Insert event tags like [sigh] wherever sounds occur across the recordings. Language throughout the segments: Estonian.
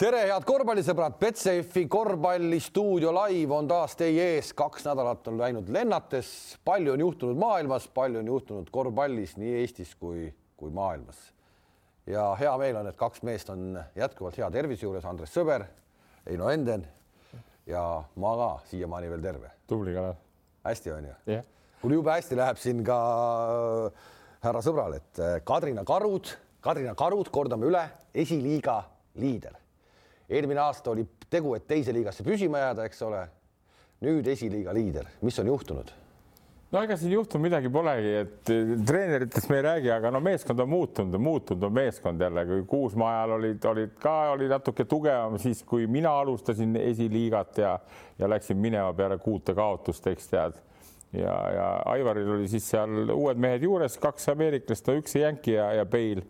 tere, head korvpallisõbrad, Betsafe'i korvpallistuudio live on taas teie ees, kaks nädalat on läinud lennates, palju on juhtunud maailmas, palju on juhtunud korvpallis nii Eestis kui, kui maailmas. ja hea meel on, et kaks meest on jätkuvalt hea tervise juures, Andres Sõber, Heino Enden ja ma ka siiamaani veel terve. tubli, Kalev. hästi on ju yeah.? kuule, jube hästi läheb siin ka äh, härra sõbral, et äh, Kadrina Karud, Kadrina Karud, kordame üle, esiliiga liider eelmine aasta oli tegu, et teise liigasse püsima jääda, eks ole. nüüd esiliiga liider, mis on juhtunud? no ega siin juhtunud midagi polegi, et treeneritest me ei räägi, aga no meeskond on muutunud, muutunud on meeskond jälle, kui Kuusmaa ajal olid, olid ka, oli natuke tugevam siis, kui mina alustasin esiliigat ja, ja läksin minema peale kuute kaotust, eks tead. ja, ja Aivaril oli siis seal uued mehed juures, kaks ameeriklast, no üks jänki ja, ja Peil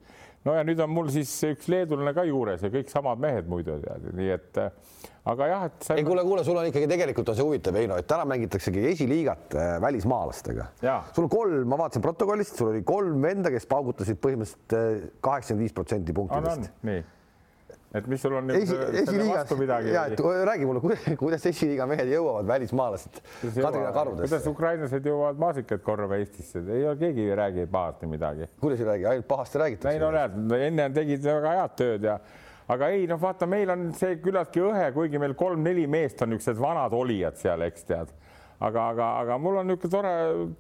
no ja nüüd on mul siis üks leedulane ka juures ja kõik samad mehed muidu tead, nii et aga jah, et sa... ei kuule, kuule, sul on ikkagi tegelikult on see huvitav, Heino, et täna mängitaksegi esiliigat äh, välismaalastega. sul kolm, ma vaatasin protokollist, sul oli kolm venda, kes paugutasid põhimõtteliselt äh, kaheksakümmend viis protsenti punktidest. nii et mis sul on nüüd Esi, esiliigas midagi? ja, et räägi mulle, kuidas esiliiga mehed jõuavad välismaalased Kadrina karudesse? kuidas ukrainlased jõuavad maasikaid korjama Eestisse, ei ole keegi ei räägi pahasti midagi. kuidas ei räägi, ainult pahasti räägitakse? ei no näed, enne tegid väga head tööd ja aga ei noh, vaata, meil on see küllaltki õhe, kuigi meil kolm-neli meest on niisugused vanad olijad seal, eks tead aga, aga, aga mul on niisugune tore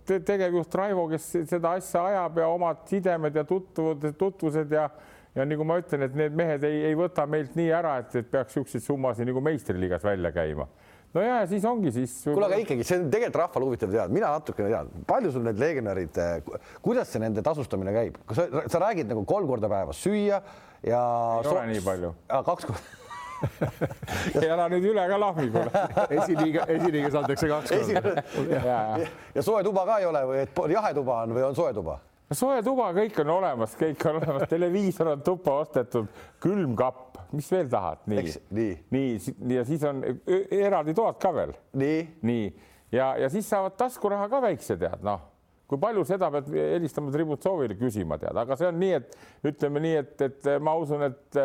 te tegevjuht Raivo, kes seda asja ajab ja omad sidemed ja tutvud, tutvused ja ja nagu ma ütlen, et need mehed ei, ei võta meilt nii ära, et, et peaks niisuguseid summasid nagu meistriliigas välja käima no ja siis ongi siis. kuule, aga ikkagi see on tegelikult rahval huvitav teada, mina natukene tean, palju sul need legionärid, eh, kuidas see nende tasustamine käib, kas sa, sa räägid nagu kolm korda päevas süüa ja. ei ole nii palju. kaks korda [laughs] ei ära nüüd üle ka lahmi kuule. [laughs] esiliiga, esiliigas antakse kaks korda. [laughs] ja, ja. ja soe tuba ka ei ole või et jahetuba on või on soe tuba? Soe tuba, kõik on olemas, kõik on olemas, televiisor on tuppa ostetud, külmkapp, mis veel tahad, nii, nii, nii ja siis on eraldi toad ka veel. nii, nii. Ja, ja siis saavad taskuraha ka väikse tead, noh, kui palju seda pead helistama Tributsoovile küsima tead, aga see on nii, et ütleme nii, et, et ma usun, et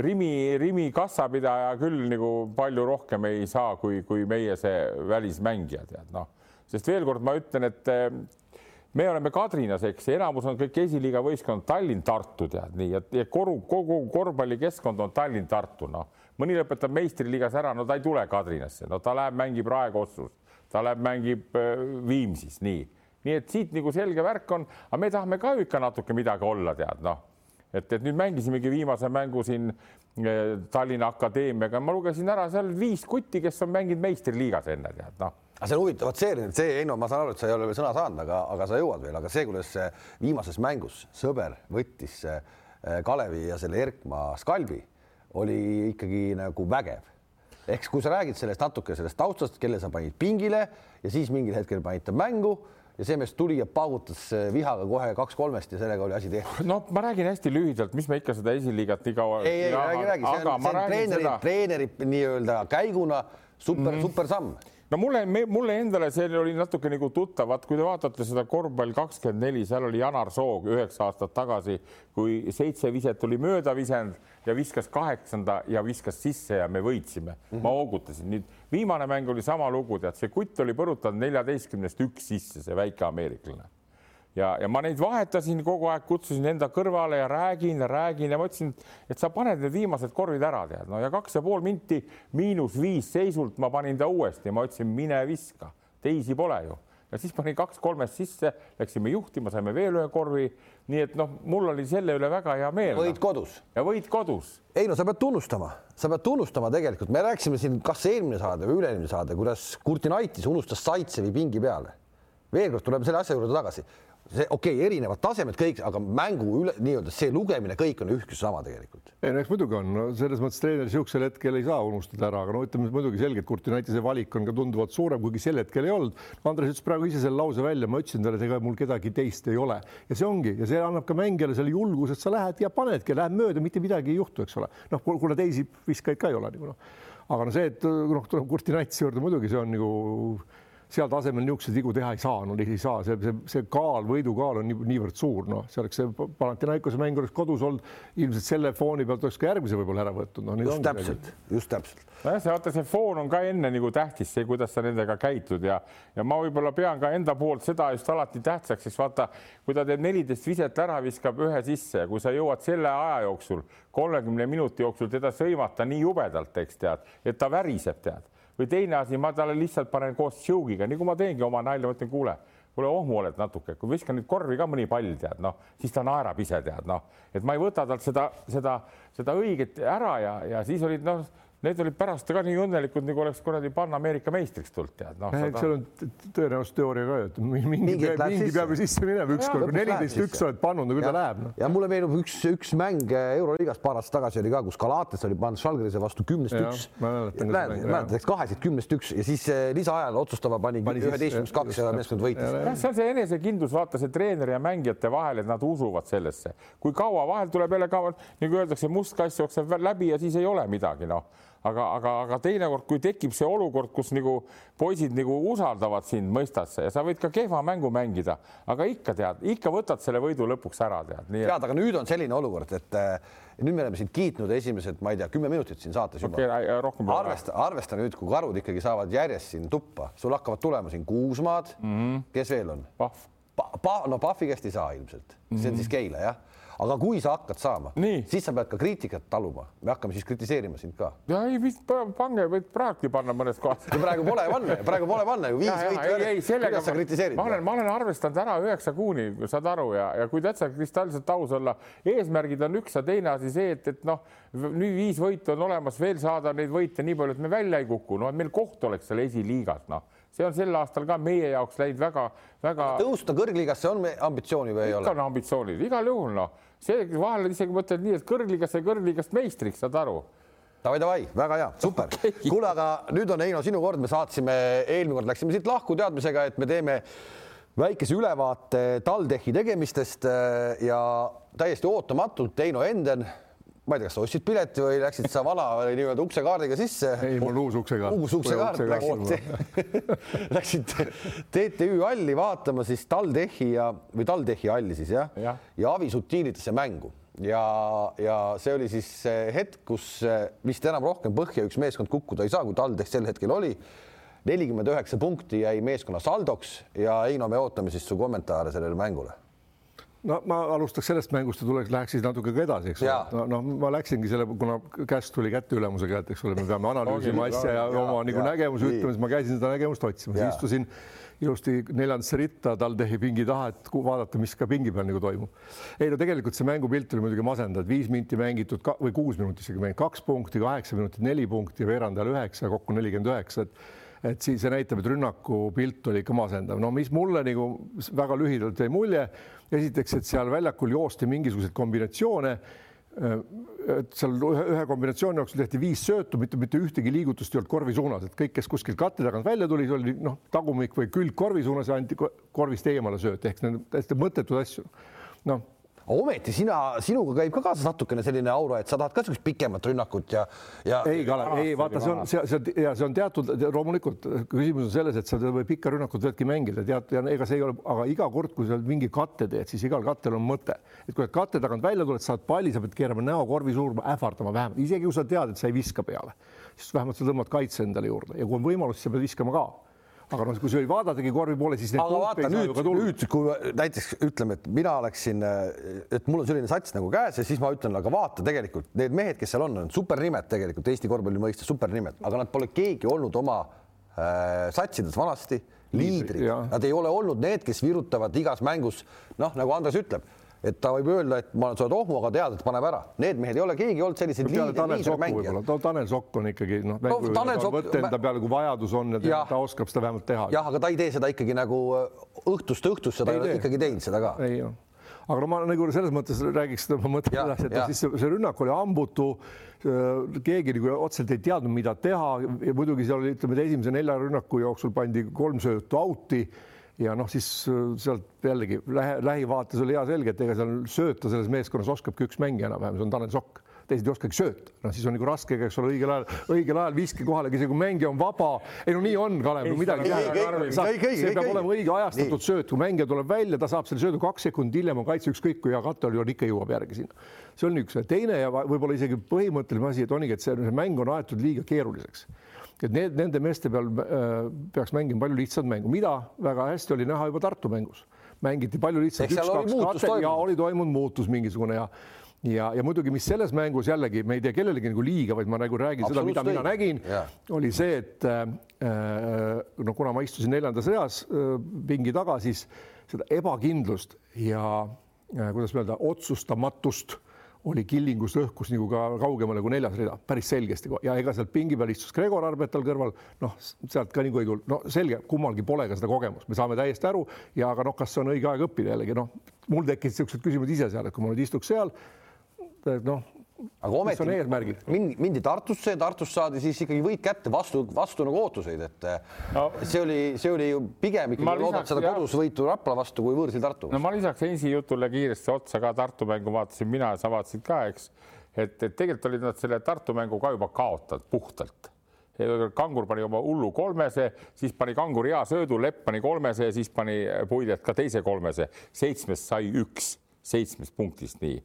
Rimi, Rimi kassapidaja küll nagu palju rohkem ei saa, kui, kui meie see välismängija tead, noh, sest veel kord ma ütlen, et me oleme Kadrinas, eks, enamus on kõik esiliiga võistkond Tallinn-Tartu tead nii, et kogu, kogu korvpallikeskkond on Tallinn-Tartu, noh, mõni lõpetab meistriliigas ära, no ta ei tule Kadrinasse, no ta läheb, mängib Rae Kossus, ta läheb, mängib äh, Viimsis, nii, nii et siit nagu selge värk on, aga me tahame ka ikka natuke midagi olla, tead, noh, et, et nüüd mängisimegi viimase mängu siin äh, Tallinna Akadeemiaga, ma lugesin ära seal viis kutti, kes on mänginud meistriliigas enne, tead, noh aga see on huvitav, vot see, see Heino, ma saan aru, et sa ei ole veel sõna saanud, aga, aga sa jõuad veel, aga see, kuidas viimases mängus sõber võttis äh, Kalevi ja selle Erkma skalbi, oli ikkagi nagu vägev. ehk kui sa räägid sellest natuke sellest taustast, kelle sa panid pingile ja siis mingil hetkel panid ta mängu ja see mees tuli ja paugutas äh, vihaga kohe kaks-kolmest ja sellega oli asi tehtud. no ma räägin hästi lühidalt, mis me ikka seda esiliigat nii kaua. ei, ei räägi, räägi, see on, see on treeneri, treeneri nii-öelda käiguna super mm, -hmm. super samm no mulle, mulle endale see oli natuke nagu tuttav, vaat kui te vaatate seda korvpall kakskümmend neli, seal oli Janar Soog üheksa aastat tagasi, kui seitse viset oli mööda visanud ja viskas kaheksanda ja viskas sisse ja me võitsime mm. -hmm. ma hoogutasin, nüüd viimane mäng oli sama lugu, tead, see kutt oli põrutanud neljateistkümnest üks sisse, see väike ameeriklane ja, ja ma neid vahetasin kogu aeg, kutsusin enda kõrvale ja räägin ja räägin ja ma ütlesin, et sa paned need viimased korvid ära, tead, no ja kaks ja pool minti miinus viis seisult ma panin ta uuesti, ma ütlesin, mine viska, teisi pole ju ja siis panin kaks kolmest sisse, läksime juhtima, saime veel ühe korvi. nii et noh, mul oli selle üle väga hea meel. võit kodus. ja võit kodus. ei no sa pead tunnustama, sa pead tunnustama tegelikult, me rääkisime siin, kas eelmine saade või üle-eelmine saade, kuidas Kurtinaitis unustas Saitsevi pingi peale. veel kord tuleme selle asja juurde tagasi see okei okay,, erinevad tasemed kõik, aga mängu üle nii-öelda see lugemine, kõik on ja sama tegelikult. ei no eks muidugi on no,, selles mõttes treener niisugusel hetkel ei saa unustada ära, aga no ütleme muidugi selgelt, Kurtinaitise valik on ka tunduvalt suurem, kuigi sel hetkel ei olnud. Andres ütles praegu ise selle lause välja, ma ütlesin talle, et ega mul kedagi teist ei ole ja see ongi ja see annab ka mängijale selle julguse, et sa lähed ja panedki, lähed mööda, mitte midagi ei juhtu, eks ole. noh, kuna teisi viskajaid ka ei ole nagu noh, aga no see, et noh, tuleb Kurtinaitise juurde muidugi see on nagu seal tasemel niisuguseid vigu teha ei saa, no ei saa, see, see, see kaal, võidukaal on nii, niivõrd suur, noh, see oleks see Panathinaikose mäng oleks kodus olnud, ilmselt selle fooni pealt oleks ka järgmise võib-olla ära võtnud no,. just täpselt, just täpselt. nojah, see vaata, see foon on ka enne nagu tähtis, see, kuidas sa nendega käitud ja, ja ma võib-olla pean ka enda poolt seda just alati tähtsaks, sest vaata, kui ta teeb neliteist viset ära, viskab ühe sisse ja kui sa jõuad selle aja jooksul, kolmekümne minuti jooksul teda sõimata nii jubedalt, eks tead, et ta väriseb, tead või teine asi, ma talle lihtsalt panen koos tšõugiga, kui ma teengi oma nalja, ma ütlen, kuule, kuule ohmu oled natuke, kui viskan nüüd korvi ka mõni pall, tead, noh, siis ta naerab ise, tead, noh, et ma ei võta talt seda, seda, seda õiget ära ja, ja siis olid noh need olid pärast ka nii õnnelikud, nagu oleks kuradi Pan-Ameerika meistriks tulnud, tead no,. Sada... seal on tõenäosusteooria ka, et mingi, mingi peab ju sisse. minema ükskord, kui neliteist üks oled pannud, no küll ta läheb no.. ja mulle meenub üks, üks mäng Euroliigas paar aastat tagasi oli ka, kus Galates oli pannud Žalgirise vastu kümnest üks. mäletad, eks kahesid kümnest üks ja siis eh, lisaajal otsustava pani üheteistkümnest kaks ja meeskond võitis. see on see enesekindlus, vaata see treeneri ja mängijate vahel, et nad usuvad sellesse, kui kaua vahel tuleb jälle kaua, nagu öeldakse, must kass jookseb läbi ja siis ei ole midagi, noh aga, aga, aga teinekord, kui tekib see olukord, kus nagu poisid nagu usaldavad sind, mõistad sa ja sa võid ka kehva mängu mängida, aga ikka tead, ikka võtad selle võidu lõpuks ära, tead. tead, aga nüüd on selline olukord, et äh, nüüd me oleme sind kiitnud esimesed, ma ei tea, kümme minutit siin saates juba okay,. arvesta, arvesta nüüd, kui karud ikkagi saavad järjest siin tuppa, sul hakkavad tulema siin Kuusmaad mm, -hmm. kes veel on? Pahv pa,. Pa, no Pahvi käest ei saa ilmselt mm, -hmm. see on mhm. siis Keila jah aga kui sa hakkad saama, siis sa pead ka kriitikat taluma, me hakkame siis kritiseerima sind ka. ja ei vist pange, võid praegu panna mõnes kohas. praegu pole panna, praegu pole panna ju viis võitu. ei, sellega ma, ma olen, ma olen arvestanud ära üheksa kuuni, saad aru ja, ja kui täitsa kristalselt aus olla, eesmärgid on üks ja teine asi see, et, et noh, nüüd viis võitu on olemas, veel saada neid võite nii palju, et me välja ei kuku, et meil koht oleks seal esiliigas, noh see on sel aastal ka meie jaoks läinud väga-väga. tõusta kõrgliigasse on ambitsiooni või ei Ikka ole? on ambitsioonid, igal juhul noh, see vahel isegi mõtled nii, et kõrgligasse kõrgligast meistriks, saad aru davai, davai, väga hea, super [laughs] okay.. kuule, aga nüüd on Heino sinu kord, me saatsime, eelmine kord läksime siit lahku teadmisega, et me teeme väikese ülevaate TalTechi tegemistest ja täiesti ootamatult Heino Enden ma ei tea, kas sa ostsid pileti või läksid sa vana nii-öelda uksekaardiga sisse? ei, mul uus uksekaart. uus uksekaart, läksid, [laughs] läksid TTÜ halli vaatama siis TalTechi ja, või TalTechi halli siis jah ja., ja Avi Sutiilitesse mängu ja, ja see oli siis hetk, kus vist enam rohkem põhja üks meeskond kukkuda ei saa, kui TalTech sel hetkel oli. nelikümmend üheksa punkti jäi meeskonna saldoks ja Heino, me ootame siis su kommentaare sellele mängule no ma alustaks sellest mängust ja tuleks, läheks siis natuke ka edasi, eks ole. no, no ma läksingi selle, kuna käest tuli kätte ülemuse kätte, eks ole, me peame analüüsima asja ja, ja oma nagu nägemuse ütlema, siis ma käisin seda nägemust otsima, siis istusin ilusti neljandasse ritta TalTechi pingi taha, et vaadata, mis ka pingi peal nagu toimub. ei no tegelikult see mängupilt oli muidugi masendav, et viis minti mängitud ka, või kuus minutit isegi mängitud, kaks punkti, kaheksa minutit, neli punkti ja veerand ajal üheksa, kokku nelikümmend üheksa, et et siis see näitab, et rünnaku pilt oli ikka masendav. no mis mulle nagu väga lühidalt jäi mulje, esiteks, et seal väljakul joosti mingisuguseid kombinatsioone. Et seal ühe, kombinatsiooni jooksul tehti viis söötu, mitte, mitte ühtegi liigutust ei olnud korvi suunas, et kõik, kes kuskilt katte tagant välja tuli, oli noh, tagumik või külg korvi suunas ja anti korvist eemale sööt. Ehk täiesti mõttetud asju. noh ometi sina, sinuga käib ka kaasas natukene selline aura, et sa tahad ka niisugust pikemat rünnakut ja, ja. ei, Kalev, ei vaata, see on, see, see ja see on teatud, loomulikult küsimus on selles, et sa või pikka rünnakut võidki mängida, tead, ja ega see ei ole, aga iga kord, kui sa mingi katte teed, siis igal kattel on mõte, et kui katte tagant välja tuled, saad palli, sa pead keerama näo korvi surma, ähvardama vähemalt, isegi kui sa tead, et sa ei viska peale, siis vähemalt sa tõmbad kaitse endale juurde ja kui on võimalus, siis sa pead viskama ka aga noh, kui sa ei vaadatagi korvi poole, siis. aga vaata nüüd, nüüd, kui näiteks ütleme, et mina oleksin, et mul on selline sats nagu käes ja siis ma ütlen, aga vaata tegelikult need mehed, kes seal on, on supernimed tegelikult Eesti korvpalli mõistes supernimed, aga nad pole keegi olnud oma äh, satsides vanasti liidrid, nad ei ole olnud need, kes virutavad igas mängus, noh, nagu Andres ütleb et ta võib öelda, et ma, sa oled ohmu, aga tead, et paneb ära. Need mehed ei ole keegi olnud sellised no, Tanel Sokk on ikkagi noh, no, Tanel Sokk võtta enda peale, kui vajadus on ja, ja ta oskab seda vähemalt teha. jah, aga ta ei tee seda ikkagi nagu äh, õhtust õhtusse, ta ei ole ikkagi teinud seda ka. ei jah aga no ma nagu selles mõttes räägiks seda, ma mõtlen edasi, et ja. siis see, see rünnak oli hambutu. Äh, keegi nagu otseselt ei teadnud, mida teha ja muidugi seal oli, ütleme, esimese nelja rünnaku jooksul pandi kolm söötu out'i ja noh, siis äh, sealt jällegi lähe, lähivaates oli hea selge, et ega seal sööta selles meeskonnas oskabki üks mängija enam-vähem, see on Tanel Sokk. teised ei oskagi sööta, noh siis on nagu raske, eks ole, õigel ajal, õigel ajal viske kohale, isegi kui mängija on vaba. ei no nii on, Kalev, no midagi. see peab olema õige ajastatud sööt, kui mängija tuleb välja, ta saab selle söödu kaks sekundit hiljem, on kaitse ükskõik kui hea katte oli, ikka jõuab järgi sinna. see on üks, teine ja võib-olla isegi põhimõtteline asi, et ongi, et see mäng on aetud liiga keeruliseks et need, nende meeste peal äh, peaks mängima palju lihtsamat mängu, mida väga hästi oli näha juba Tartu mängus. mängiti palju lihtsalt üks-kaks ja oli toimunud. muutus mingisugune ja ja, ja muidugi, mis selles mängus jällegi, me ei tee kellelegi nagu liiga, vaid ma nagu räägin seda, mida mina nägin, oli see, et äh, no kuna ma istusin neljandas reas äh, pingi taga, siis seda ebakindlust ja äh, kuidas öelda, otsustamatust oli Killingus õhkus nagu ka kaugemale kui neljas rida, päris selgesti ja ega sealt pingi peal istus Gregor Arbetal kõrval, noh, sealt ka nagu ei tulnud, no selge, kummalgi pole ka seda kogemust, me saame täiesti aru. Ja aga noh, kas on õige aeg õppida jällegi, noh, mul tekkisid niisugused küsimused ise seal, et kui ma nüüd istuks seal, noh, aga ometi mindi, mindi Tartusse ja Tartust saadi siis ikkagi võit kätte vastu, vastu nagu ootuseid, et no, see oli, see oli ju pigem ikkagi loodad seda kodus võitu Rapla vastu kui võõrsil Tartu. no ma lisaks Heinsi jutule kiiresti otsa ka Tartu mängu vaatasin mina ja sa vaatasid ka, eks, et, et tegelikult olid nad selle Tartu mängu ka juba kaotanud puhtalt Kangur pani oma hullu kolmese, siis pani Kangur hea söödu, Lepp pani kolmese ja siis pani Puidet ka teise kolmese. seitsmest sai üks, seitsmest punktist nii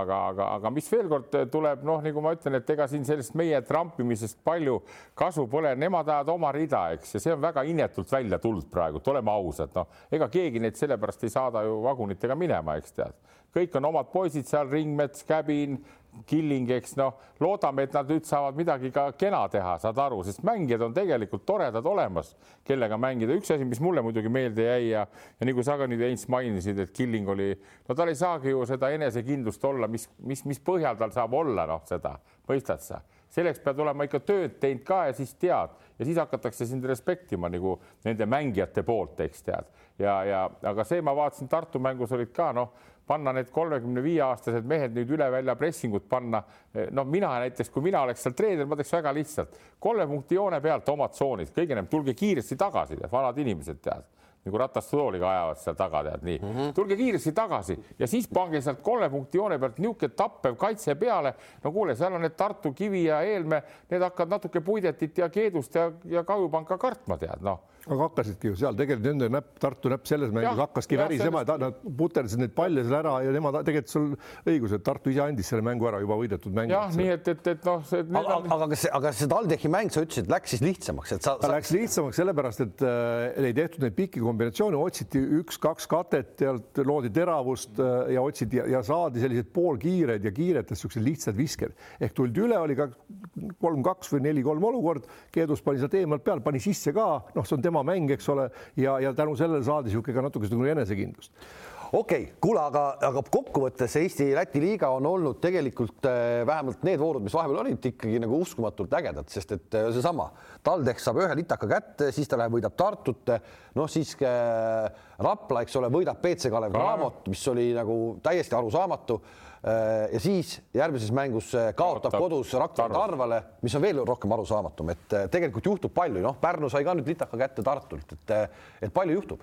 aga, aga, aga mis veel kord tuleb, noh, nagu ma ütlen, et ega siin sellest meie trampimisest palju kasu pole, nemad ajavad oma rida, eks, ja see on väga inetult välja tulnud praegu, oleme ausad, noh, ega keegi neid sellepärast ei saada ju vagunitega minema, eks tead, kõik on omad poisid seal, Ringmets, Käbin, Killing, eks noh, loodame, et nad nüüd saavad midagi ka kena teha, saad aru, sest mängijad on tegelikult toredad olemas, kellega mängida. üks asi, mis mulle muidugi meelde jäi ja, ja nagu sa ka nüüd Heinz mainisid, et Killing oli, no tal ei saagi ju seda enesekindlust olla, mis, mis, mis põhjal tal saab olla, noh, seda mõistad sa selleks pead olema ikka tööd teinud ka ja siis tead ja siis hakatakse sind respektima nagu nende mängijate poolt, eks tead. ja, ja aga see, ma vaatasin Tartu mängus olid ka noh panna need kolmekümne viie aastased mehed nüüd üle välja pressingut panna. no mina näiteks, kui mina oleks seal treener, ma teeks väga lihtsalt kolme punkti joone pealt omad tsoonid, kõige enam tulge kiiresti tagasi, vanad inimesed tead nagu ratastooliga ajavad seal taga, tead nii mm. -hmm. tulge kiiresti tagasi ja siis pange sealt kolme punkti joone pealt niisugune tappev kaitse peale. no kuule, seal on need Tartu, Kivi ja Eelmäe, need hakkavad natuke Puidetit ja Keedust ja, ja Kajupanka kartma, tead noh aga hakkasidki ju seal tegelikult nende näpp, Tartu näpp selles mängus hakkaski värisema, et nad puterdasid neid palle seal ära ja nemad tegelikult sul õigus, et Tartu ise andis selle mängu ära juba võidetud mängu. jah, nii et, et, et noh. aga, on... aga kas, aga see TalTechi mäng, sa ütlesid, läks siis lihtsamaks, et sa, sa.... Läks lihtsamaks sellepärast, et äh, ei tehtud neid pikki kombinatsioone, otsiti üks-kaks katet, sealt loodi teravust äh, ja otsiti ja, ja saadi sellised poolkiired ja kiiretes siuksed lihtsad visked ehk tuldi üle, oli ka kolm-kaks või neli-kolm olukord, Keedus pani sealt eemalt peale, pani sisse ka, noh, see on tema oma mäng, eks ole, ja, ja tänu sellele saadi niisugune ka natuke nagu enesekindlust. Okei okay,, kuule, aga, aga kokkuvõttes Eesti-Läti liiga on olnud tegelikult äh, vähemalt need voorud, mis vahepeal olid ikkagi nagu uskumatult ägedad, sest et äh, seesama TalTech saab ühe litaka kätte, siis ta läheb, võidab Tartut, noh siis äh, Rapla, eks ole, võidab BC Kalev Cramot, mis oli nagu täiesti arusaamatu ja siis järgmises mängus äh, kaotab kodus Rakvere Tarvale, mis on veel rohkem arusaamatum, et äh, tegelikult juhtub palju, noh, Pärnu sai ka nüüd litaka kätte Tartult, et, et palju juhtub?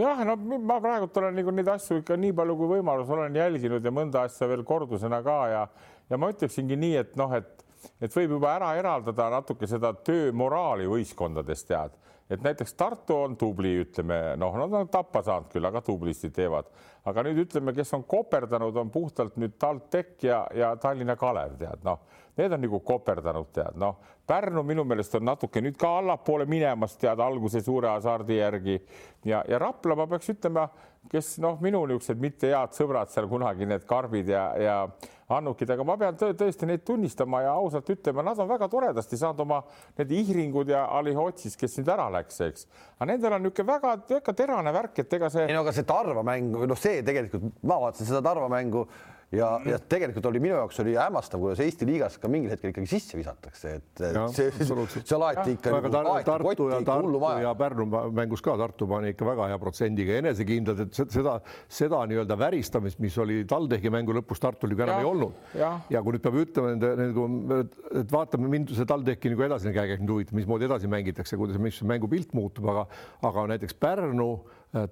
Jah, no ma praegult olen nagu neid asju ikka nii palju kui võimalus olen jälginud ja mõnda asja veel kordusena ka ja, ja ma ütleksingi nii, et noh, et, et võib juba ära eraldada natuke seda töömoraali võistkondades tead et näiteks Tartu on tubli, ütleme noh, nad on tappa saanud küll, aga tublisti teevad, aga nüüd ütleme, kes on koperdanud, on puhtalt nüüd TalTech ja, ja Tallinna Kalev, tead noh, need on nagu koperdanud, tead noh, Pärnu minu meelest on natuke nüüd ka allapoole minemas, tead alguse suure hasardi järgi. Ja, ja Rapla ma peaks ütlema, kes noh, minu niisugused mitte head sõbrad seal kunagi need karbid ja, ja Annukid, aga ma pean tõ tõesti neid tunnistama ja ausalt ütlema, nad on väga toredasti saanud oma need Ihringud ja Alihotsis, kes nüüd ära läks, eks. aga nendel on niisugune väga, väga terane värk, et ega see. ei no aga see Tarva mäng, noh, see tegelikult ma vaatasin seda Tarva mängu ja, ja tegelikult oli minu jaoks oli hämmastav, kuidas Eesti liigas ka mingil hetkel ikkagi sisse visatakse, et ja, see, seal aeti ikka nagu tar Tartu ja Tartu ja Pärnu mängus ka. Tartu pani ikka väga hea protsendiga enesekindlad, et seda, seda nii-öelda väristamist, mis oli TalTechi mängu lõpus Tartul ju enam ei olnud. ja kui nüüd peab ütlema nende, nende, et vaatame mind see TalTechi nagu edasine käekäik mind huvitab, mismoodi edasi mängitakse, kuidas, mis mängupilt muutub, aga, aga näiteks Pärnu Äh,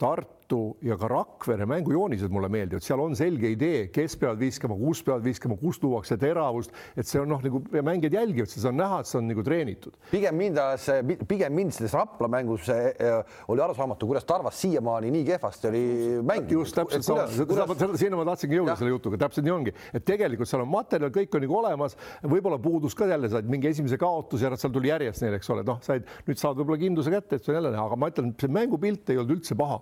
Tartu ja ka Rakvere mängujoonised mulle meeldivad, seal on selge idee, kes peavad viskama, kus peavad viskama, kust luuakse teravust, et see on noh, nagu mängijad jälgivad, seda on näha, et see on nagu treenitud. pigem mind, pigem mind selles Rapla mängus äh, oli arusaamatu, kuidas Tarvas siiamaani nii kehvasti oli mänginud. just täpselt sama, sinna ma tahtsingi jõuda selle jutuga, täpselt nii ongi, et tegelikult seal on materjal, kõik on nagu olemas, võib-olla puudus ka jälle said mingi esimese kaotuse ja seal tuli järjest neil, eks ole, noh, said nüüd saad võib-olla kindluse kätte, et see on jälle aga ma ütlen, see mängupilt ei olnud üldse paha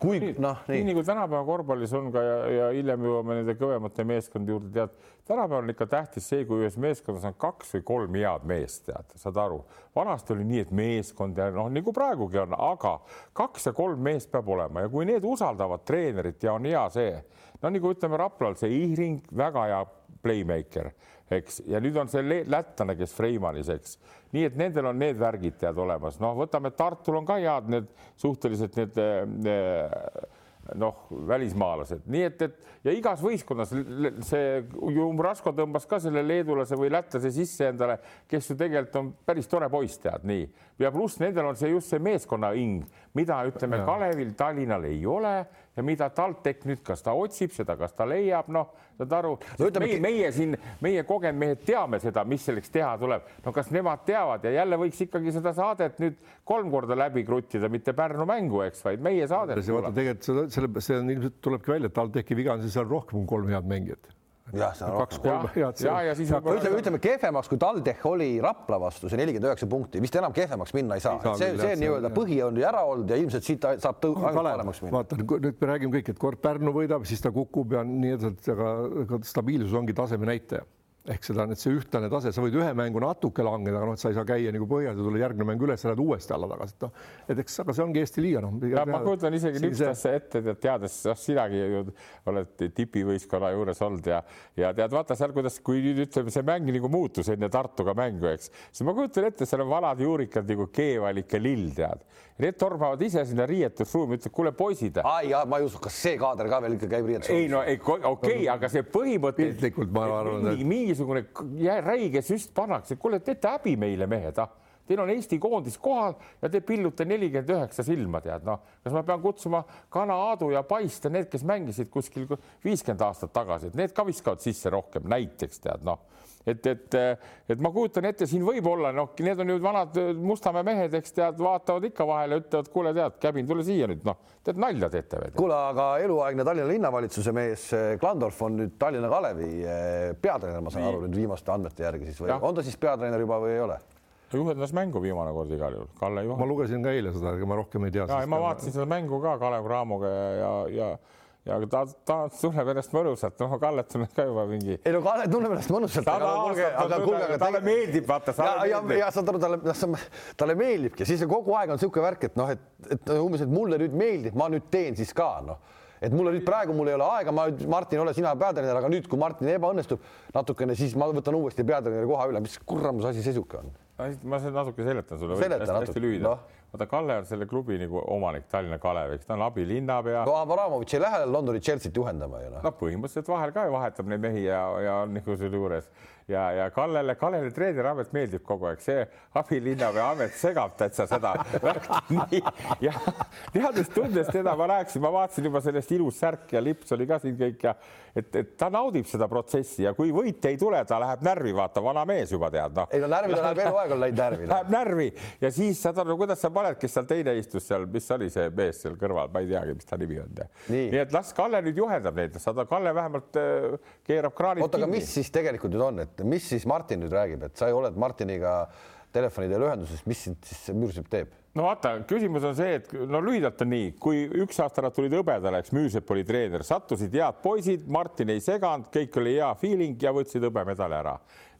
kui noh, nii, nii nagu tänapäeva korvpallis on ka ja, ja hiljem jõuame nende kõvemate meeskondade juurde, tead, tänapäeval on ikka tähtis see, kui ühes meeskonnas on kaks või kolm head meest, tead, saad aru. vanasti oli nii, et meeskond ja noh, nagu praegugi on, aga kaks ja kolm meest peab olema ja kui need usaldavad treenerit ja on hea see, no nagu ütleme Raplal see Ihring, väga hea playmaker eks, ja nüüd on see lätlane, kes Freimanis, eks, nii et nendel on need värgid tead olemas, noh, võtame Tartul on ka head need suhteliselt need, eh, noh, välismaalased, nii et, et ja igas võistkonnas see Jumrasko tõmbas ka selle leedulase või lätlase sisse endale, kes ju tegelikult on päris tore poiss, tead nii. Ja pluss nendel on see just see meeskonna hing, mida ütleme, Kalevil Tallinnal ei ole ja mida TalTech nüüd, kas ta otsib seda, kas ta leiab, noh, saad aru no,, meie, meie siin, meie kogenud mehed teame seda, mis selleks teha tuleb. no kas nemad teavad ja jälle võiks ikkagi seda saadet nüüd kolm korda läbi kruttida, mitte Pärnu mängu, eks, vaid meie saadet. tegelikult seda, selle, see on ilmselt tulebki välja, et TalTechi viga on siis seal rohkem kui kolm head mängijat jah, see on kaks-kolm head. ja, ja siis ütleme, ütleme kehvemaks, kui TalTech oli Rapla vastu, see nelikümmend üheksa punkti, vist enam kehvemaks minna ei saa. see, see nii-öelda põhi on ju ära olnud ja ilmselt siit saab tõu, ainult paremaks minna. vaata, nüüd me räägime kõik, et kord Pärnu võidab, siis ta kukub ja nii edasi, aga stabiilsus ongi taseme näitaja ehk seda, et see ühtlane tase, sa võid ühe mängu natuke langeda, aga noh, et sa ei saa käia nagu põhjas ja tulla järgmine mäng üles, lähed uuesti alla tagasi, et noh, et eks, aga see ongi Eesti liiga noh. ma kujutan isegi niisugust asja ette, tead, teades, noh, sinagi oled tipivõistkonna juures olnud ja, ja tead, vaata seal, kuidas, kui nüüd ütleme, see mäng nagu muutus enne Tartuga mängu, eks, siis ma kujutan ette, seal on vanad juurikad nagu Keevalik ja Lill, tead. Need tormavad ise sinna riietusruumi, ütlevad, kuule, poisid. aa ja ma ei usu, kas see kaader ka veel ikka käib riietusruumis? ei no okei okay,, aga see põhimõte. piltlikult ma arvan, et mingisugune räige süst pannakse, kuule, teete häbi meile, mehed, ah teil on Eesti koondis kohal ja te pillute nelikümmend üheksa silma, tead noh, kas ma pean kutsuma Kana, Aadu ja Paiste, need, kes mängisid kuskil viiskümmend aastat tagasi, et need ka viskavad sisse rohkem, näiteks tead noh, et, et, et ma kujutan ette, siin võib olla, noh, need on nüüd vanad Mustamäe mehed, eks tead, vaatavad ikka vahele, ütlevad, kuule, tead, Käbin, tule siia nüüd, noh, tead nalja teete või? kuule, aga eluaegne Tallinna linnavalitsuse mees Klandorf on nüüd Tallinna Kalevi eh, peatreener, ma saan aru nüüd viimaste andmete järgi siis või ja. on ta siis peatreener juba või ei ole? juhendas mängu viimane kord igal juhul, Kalle juhendas. ma lugesin ka eile seda, aga ma rohkem ei tea. ja, ma vaatasin seda mängu ka Kalev Cramoga ja, ja, ja ja ta, ta tunneb ennast mõnusalt, noh, Kallet tunneb ka juba mingi. ei no Kalle tunneb ennast mõnusalt. talle meeldib, vaata. ja, ja, ja saad aru, talle, noh, talle meeldibki, siis kogu aeg on niisugune värk, et noh, et, et umbes, et mulle nüüd meeldib, ma nüüd teen siis ka, noh et mulle nüüd praegu mul ei ole aega, ma, Martin, ole sina peatreener, aga nüüd, kui Martin ebaõnnestub natukene, siis ma võtan uuesti peatreeneri koha üle, mis kurramus asi see sihuke on? ma natuke seletan sulle. seleta natuke. No vaata, Kalle on selle klubi nagu omanik, Tallinna Kalev, eks ta on abilinnapea. no Avramovitš ei lähe Londoni Chelsea't juhendama ju noh. no põhimõtteliselt vahel ka ju vahetab neid mehi ja, ja on nagu selle juures ja, ja Kallele, Kallele treeneriamet meeldib kogu aeg, see abilinnapea amet segab täitsa seda. [laughs] ja teades, tundes teda, ma rääkisin, ma vaatasin juba sellest ilus särk ja lips oli ka siin kõik ja et, et ta naudib seda protsessi ja kui võite ei tule, ta läheb närvi, vaata, vana mees juba tead, noh. ei no närvi ta läheb [laughs] eluaeg on läinud närvi. Läheb närvi ja siis saad aru, kuidas sa paned, kes seal teine istus seal, mis oli see mees seal kõrval, ma ei teagi, mis ta nimi on. nii et las Kalle nüüd juhendab neid, saad, Kalle vähemalt äh, keerab kraanid oota, aga mis siis tegelikult nüüd on, et mis siis Martin nüüd räägib, et sa oled Martiniga telefoni teel ühenduses, mis sind siis Müürsepp teeb? no vaata, küsimus on see, et no lühidalt on nii, kui üks aasta nad tulid hõbedale, eks Müürsepp oli treener, sattusid head poisid, Martin ei seganud, kõik oli hea feeling ja võtsid hõbemedali ära.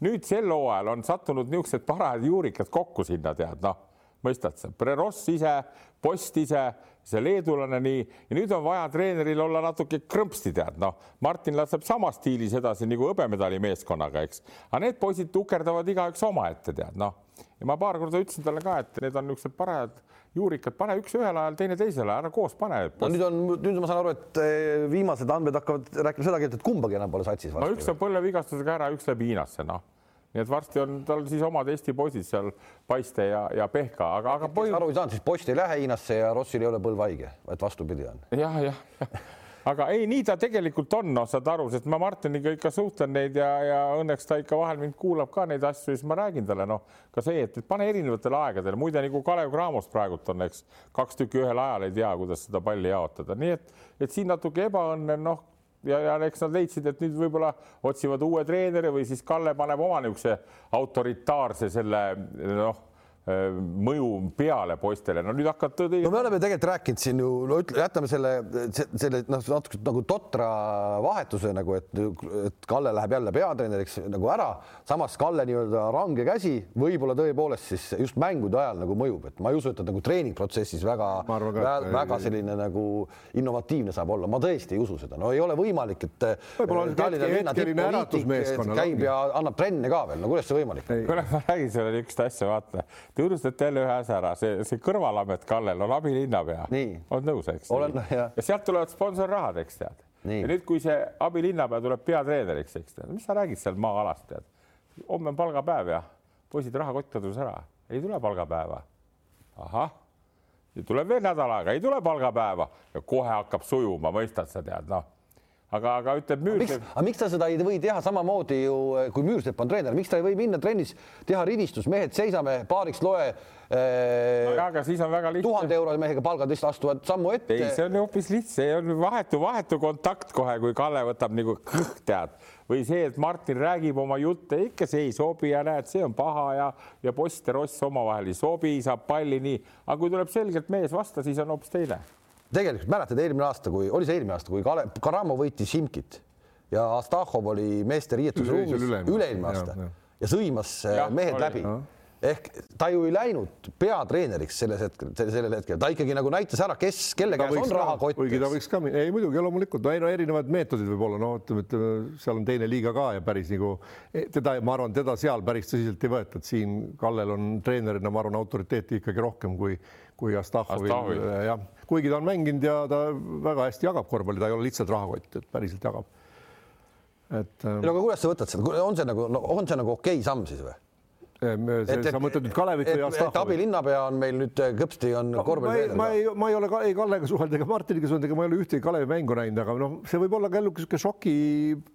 nüüd sel hooajal on sattunud niisugused parajad juurikad kokku sinna, tead, noh, mõistad sa, Preross ise, Post ise, see leedulane nii. Ja nüüd on vaja treeneril olla natuke krõmpsti, tead, noh, Martin laseb samas stiilis edasi nagu hõbemedali meeskonnaga, eks, aga need poisid tukerdavad igaüks omaette, tead, noh ja ma paar korda ütlesin talle ka, et need on niisugused parajad juurikad, pane üks ühel ajal, teine teisel ajal, ära koos pane. no nüüd on, nüüd ma saan aru, et eh, viimased andmed hakkavad rääkima seda keelt, et kumbagi enam pole satsis. no üks on põlvevigastusega ära, üks läbi Hiinasse, noh nii et varsti on tal siis omad Eesti poisid seal, Paiste ja, ja Pehka, aga, aga kes aru ei saanud, siis Post ei lähe Hiinasse ja Rossil ei ole põlv haige, et vastupidi on. jah, jah, jah. Aga ei, nii ta tegelikult on, noh, saad aru, sest ma Martiniga ikka suhtlen neid ja, ja õnneks ta ikka vahel mind kuulab ka neid asju, siis ma räägin talle, noh, ka see, et, et pane erinevatele aegadele, muide nagu Kalev Cramos praegult on, eks, kaks tükki ühel ajal ei tea, kuidas seda palli jaotada, nii et, et siin natuke ebaõnne, noh, ja, ja eks nad leidsid, et nüüd võib-olla otsivad uue treeneri või siis Kalle paneb oma niisuguse autoritaarse selle noh mõju peale poistele, no nüüd hakkad no me oleme tegelikult rääkinud siin ju, no ütle, jätame selle, selle noh, natuke nagu totra vahetuse nagu, et, et Kalle läheb jälle peatreeneriks nagu ära, samas Kalle nii-öelda range käsi võib-olla tõepoolest siis just mängude ajal nagu mõjub, et ma ei usu, et ta nagu treeningprotsessis väga, väga, väga selline nagu innovatiivne saab olla, ma tõesti ei usu seda, no ei ole võimalik, et käib ja annab trenne ka veel, no kuidas see võimalik on? kuule, ma räägin sulle niisugust asja, vaata Te unustate jälle ühe asja ära, see, see kõrvalamet Kallel on abilinnapea. oled nõus, eks? ja sealt tulevad sponsorrahad, eks tead. ja nüüd, kui see abilinnapea tuleb peatreeneriks, eks tead, mis sa räägid seal maa-alast, tead. homme on palgapäev ja poisid, rahakott kadus ära, ei tule palgapäeva. ahah, tuleb veel nädal aega, ei tule palgapäeva ja kohe hakkab sujuma, mõistad sa tead, noh aga, aga ütleb Müürsepp. aga miks ta seda ei või teha samamoodi ju, kui Müürsepp on treener, miks ta ei või minna trennis, teha rivistus, mehed, seisame paariks loe no aga siis on väga lihtne. tuhande euro mehega palgad lihtsalt astuvad sammu ette. ei, see on hoopis lihtne, see on vahetu, vahetu kontakt kohe, kui Kalle võtab nagu kõht tead või see, et Martin räägib oma jutte, ikka see ei sobi ja näed, see on paha ja, ja Post ja Ross omavahel ei sobi, saab palli nii, aga kui tuleb selgelt mees vastu, siis on hoopis teine tegelikult mäletad eelmine aasta, kui oli see eelmine aasta, kui Kalev Karamo võitis Simkit ja Astahhov oli meeste riietusruumis üle-eelmine aasta ja, ja. ja sõimas äh, ja, mehed oli, läbi. ehk ta ju ei läinud peatreeneriks selles hetkel, sellel hetkel, ta ikkagi nagu näitas ära, kes, kelle käes on rahakott. kuigi ta võiks ka, ei muidugi loomulikult, no ei no erinevad meetodid võib-olla, no ütleme, ütleme seal on teine liiga ka ja päris nagu e, teda, ma arvan, teda seal päris tõsiselt ei võeta, et siin Kallel on treenerina, ma arvan, autoriteeti ikkagi rohkem kui, kui Astahhovil, Astahhovil., jah kuigi ta on mänginud ja ta väga hästi jagab korvpalli, ta ei ole lihtsalt rahakott, et päriselt jagab. et. no aga kuidas sa võtad seda, on see nagu no,, on see nagu okei okay samm siis või? Et, sa mõtled nüüd Kalevit või Astahhovi? abilinnapea on meil nüüd äh, kõpsti on no, korvpalli. ma ei, ma ei ole ka ei Kallega suhelnud ega Martiniga suhelnud, ega ma ei ole ühtegi Kalevi mängu näinud, aga noh, see võib olla ka jälle niisugune šoki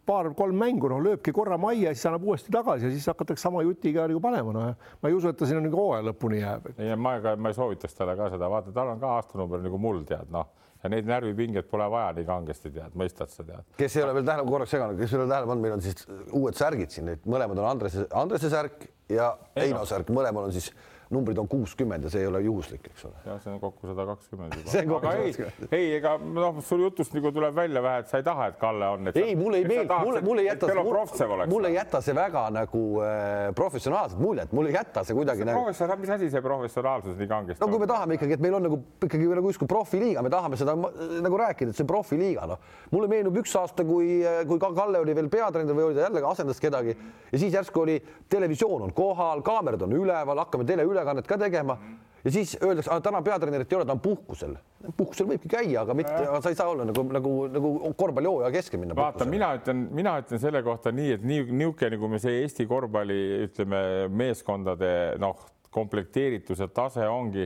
paar-kolm mängu, noh, lööbki korra majja, siis annab uuesti tagasi ja siis hakatakse sama jutiga nagu panema, noh. ma ei usu, et ta sinna nagu hooaja lõpuni jääb. ei, ma ka, ma ei soovitaks talle ka seda, vaata, tal on ka aastanumber nagu mul tead, noh ja neid närvipingeid pole vaja nii kangesti tead, mõistad sa tead. kes ei ole veel tähele, korraks seganud, kes ei ole tähele pannud, meil on siis uued särgid siin, need mõlemad on Andrese, Andrese särk ja Heino särk, mõlemal on siis numbrid on kuuskümmend ja see ei ole juhuslik, eks ole. jah, see on kokku sada kakskümmend juba. aga ei, ei, ega noh, sul jutust nagu tuleb välja vähe, et sa ei taha, et Kalle on. ei, mulle ei meeldi, mulle, mulle ei jäta see, mulle ei jäta see väga nagu äh, professionaalset muljet, mulle ei jäta see kuidagi nagu. professionaalsus, mis asi see professionaalsus nii kangesti on? no kui me tahame ikkagi, et meil on nagu ikkagi nagu justkui profiliiga, me tahame seda nagu rääkida, et see profiliiga, noh. mulle meenub üks aasta, kui, kui Kalle oli veel peatreener või oli ta jälle asendas kedagi ja siis järsku oli televisioon on kohal, kaamerad on üleval, hakkame teleülekannet ka tegema ja siis öeldakse, täna peatreenerit ei ole, ta on puhkusel. puhkusel võibki käia, aga mitte, sa ei saa olla nagu, nagu, nagu korvpallihooaja keskel minna. vaata, mina ütlen, mina ütlen selle kohta nii, et nii niisugune, nagu me see Eesti korvpalli, ütleme meeskondade noh, komplekteerituse tase ongi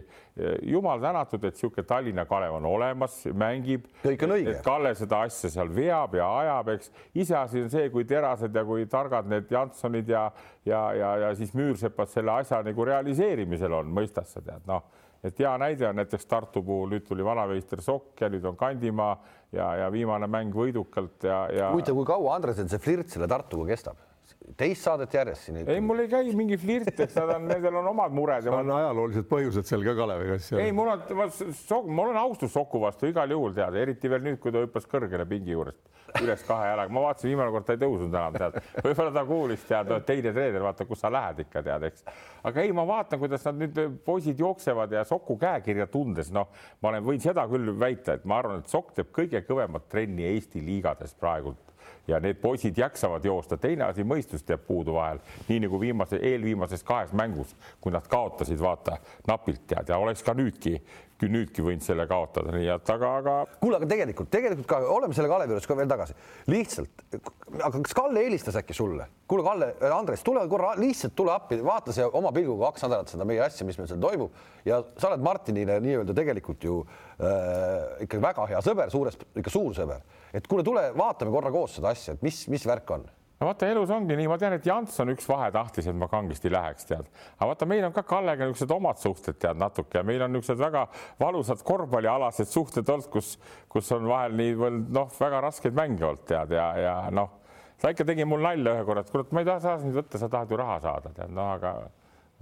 jumal tänatud, et niisugune Tallinna Kalev on olemas, mängib. kõik on õige. Kalle seda asja seal veab ja ajab, eks. iseasi on see, kui terased ja kui targad need Jansonid ja, ja, ja, ja siis Müürsepad selle asja nagu realiseerimisel on, mõistad sa tead, noh et hea näide on näiteks Tartu puhul, nüüd tuli vanameister Sokk ja nüüd on Kandimaa ja, ja viimane mäng võidukalt ja, ja. huvitav, kui kaua Andresel see flirt selle Tartuga kestab? Teist saadet järjest siin. ei, mul ei käi mingi flirt, eks nad on, nendel on omad mured. on ma... ajaloolised põhjused seal ka Kaleviga. ei, mul on, mul on austus Soku vastu igal juhul tead, eriti veel nüüd, kui ta hüppas kõrgele pingi juurest üles kahe jalaga, ma vaatasin viimane kord ta ei tõusnud enam tead, võib-olla ta kuulis tead, teine treener, vaata, kus sa lähed ikka tead, eks. aga ei, ma vaatan, kuidas nad nüüd poisid jooksevad ja Soku käekirja tundes, noh, ma olen, võin seda küll väita, et ma arvan, et Sokk teeb kõige kõvemat trenni Eesti liigades praegult ja need poisid jaksavad joosta. teine asi, mõistust jääb puudu vahel, nii nagu viimase, eelviimases kahes mängus, kui nad kaotasid, vaata napilt tead ja oleks ka nüüdki nüüdki võinud selle kaotada, nii et aga, aga. kuule, aga tegelikult, tegelikult ka oleme selle Kalevi juures ka veel tagasi, lihtsalt, aga kas Kalle helistas äkki sulle? kuule, Kalle, Andres, tule korra, lihtsalt tule appi, vaata see oma pilguga kaks nädalat seda meie asja, mis meil seal toimub ja sa oled Martinile nii-öelda tegelikult ju äh, ikkagi väga hea sõber, suures, ikka suur sõber, et kuule, tule vaatame korra koos seda asja, et mis, mis värk on no vaata, elus ongi nii, ma tean, et Jants on üks vahe tahtis, et ma kangesti läheks, tead. aga vaata, meil on ka Kallega niisugused omad suhted, tead natuke. Ja meil on niisugused väga valusad korvpallialased suhted olnud, kus, kus on vahel nii noh, väga raskeid mänge olnud, tead ja, ja noh, ta ikka tegi mul nalja ühe korra, et kurat, ma ei taha sind võtta, sa tahad ju raha saada, tead, noh, aga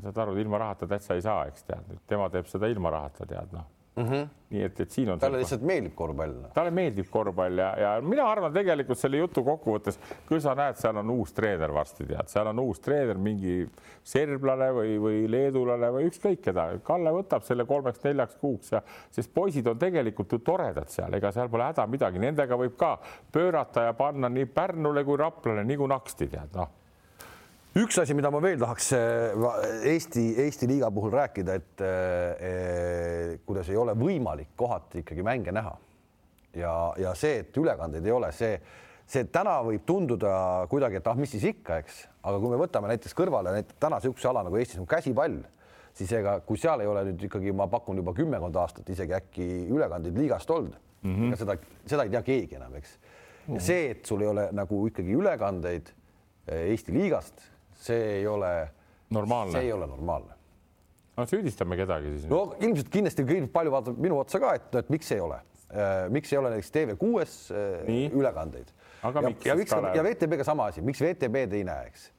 saad aru, ilma rahata täitsa ei saa, eks tead, tema teeb seda ilma rahata, tead noh mm. -hmm. nii et, et siin on. talle lihtsalt meeldib korvpall. talle meeldib korvpall ja, ja mina arvan tegelikult selle jutu kokkuvõttes, kui sa näed, seal on uus treener varsti tead, seal on uus treener, mingi serblane või, või leedulane või ükskõik keda. Kalle võtab selle kolmeks-neljaks kuuks ja, sest poisid on tegelikult ju toredad seal, ega seal pole häda midagi, nendega võib ka pöörata ja panna nii Pärnule kui Raplale nagu naksti tead, noh üks asi, mida ma veel tahaks eh, Eesti, Eesti liiga puhul rääkida, et eh, kuidas ei ole võimalik kohati ikkagi mänge näha. ja, ja see, et ülekandeid ei ole, see, see täna võib tunduda kuidagi, et ah, mis siis ikka, eks, aga kui me võtame näiteks kõrvale näiteks täna niisuguse ala nagu Eestis on käsipall, siis ega kui seal ei ole nüüd ikkagi, ma pakun juba kümmekond aastat isegi äkki ülekandeid liigast olnud mm, -hmm. ega seda, seda ei tea keegi enam, eks. ja see, et sul ei ole nagu ikkagi ülekandeid Eesti liigast see ei ole normaalne, see ei ole normaalne. no süüdistame kedagi siis. no ilmselt kindlasti palju vaatab minu otsa ka, et, et miks ei ole äh,, miks ei ole näiteks TV6-s äh, ülekandeid. ja, ja miks ja VTB-ga sama asi, miks VTB-d ei näe, eks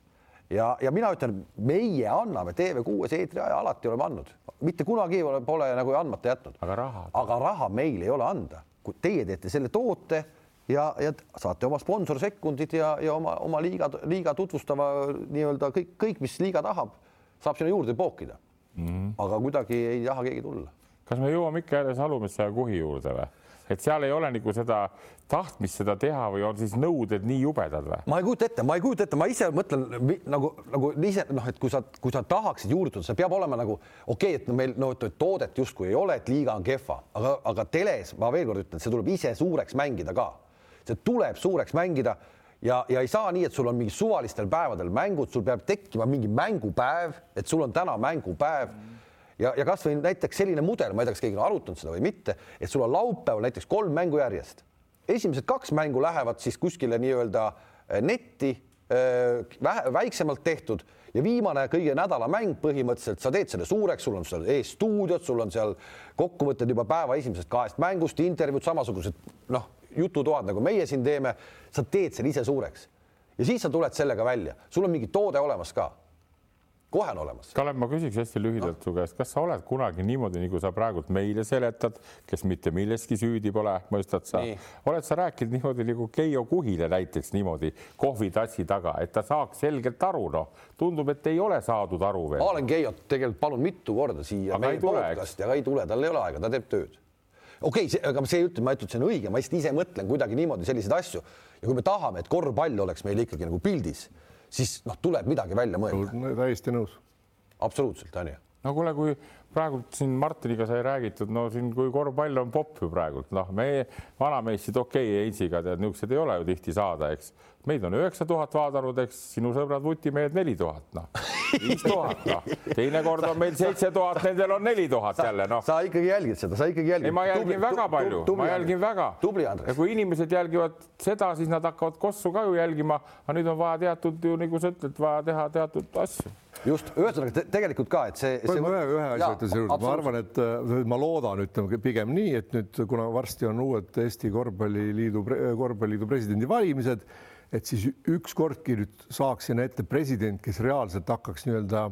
ja, ja mina ütlen, meie anname TV6-s eetriaja, alati oleme andnud, mitte kunagi pole, pole nagu andmata jätnud. aga raha? aga raha meil ei ole anda, kui teie teete selle toote ja, ja saate oma sponsorsekundid ja, ja oma, oma liiga, liiga tutvustava nii-öelda kõik, kõik, mis liiga tahab, saab sinna juurde pookida mm. -hmm. aga kuidagi ei taha keegi tulla. kas me jõuame ikka jälle Salumisse ja Kuhi juurde või? et seal ei ole nagu seda tahtmist seda teha või on siis nõuded nii jubedad või? ma ei kujuta ette, ma ei kujuta ette, ma ise mõtlen nagu, nagu ise noh, et kui sa, kui sa tahaksid juurutada, see peab olema nagu okei okay,, et no meil no toodet justkui ei ole, et liiga on kehva, aga, aga teles ma veel kord ütlen, see tuleb ise suureks mängida ka see tuleb suureks mängida ja, ja ei saa nii, et sul on mingi suvalistel päevadel mängud, sul peab tekkima mingi mängupäev, et sul on täna mängupäev ja, ja kasvõi näiteks selline mudel, ma ei tea, kas keegi on arutanud seda või mitte, et sul on laupäeval näiteks kolm mängu järjest. esimesed kaks mängu lähevad siis kuskile nii-öelda eh, netti eh, vähe, väiksemalt tehtud ja viimane kõige nädala mäng põhimõtteliselt sa teed selle suureks, sul on seal ees stuudiod, sul on seal kokkuvõtted juba päeva esimesest kahest mängust, intervjuud, samasugused noh jututoad, nagu meie siin teeme, sa teed selle ise suureks. Ja siis sa tuled sellega välja, sul on mingi toode olemas ka. kohe on olemas. Kalev, ma küsiks hästi lühidalt no. su käest, kas sa oled kunagi niimoodi, nagu sa praegult meile seletad, kes mitte milleski süüdi pole, mõistad sa, oled sa rääkinud niimoodi nagu Keijo Kuhile näiteks niimoodi kohvitassi taga, et ta saaks selgelt aru, noh, tundub, et ei ole saadud aru veel. ma olen Keiot tegelikult palunud mitu korda siia aga meie podcast'i, aga ei tule, tal ei ole aega, ta teeb tööd okei okay,, aga see ütle, ma ei ütle, et see on õige, ma lihtsalt ise mõtlen kuidagi niimoodi selliseid asju ja kui me tahame, et korvpall oleks meil ikkagi nagu pildis, siis noh, tuleb midagi välja mõelda. täiesti nõus. absoluutselt, on ju. no kuule, kui praegult siin Martiniga sai räägitud, no siin, kui korvpall on popp ju praegult, noh, meie vanameissid, okei okay,, Heinziga tead, niisuguseid ei ole ju tihti saada, eks. Meid on üheksa tuhat vaadanud, eks sinu sõbrad vutimehed neli tuhat, noh, [laughs] viis tuhat, noh, teinekord on meil seitse tuhat, nendel on neli tuhat jälle, noh. sa ikkagi jälgid seda, sa ikkagi jälgid. ei, ma jälgin tubli, väga palju, ma jälgin väga. tubli, Andres. ja kui inimesed jälgivad seda, siis nad hakkavad kossu ka ju jälgima, aga nüüd on vaja teatud ju nagu sa ütled, vaja teha teatud asju just, ühesõnaga te, tegelikult ka, et see, see.... ma ühe, ühe asja ütlen selle juurde, ma arvan, et ma loodan, ütleme pigem nii, et nüüd, kuna varsti on uued Eesti Korvpalliliidu, Korvpalliliidu presidendivalimised, et siis ükskordki nüüd saaks sinna ette president, kes reaalselt hakkaks nii-öelda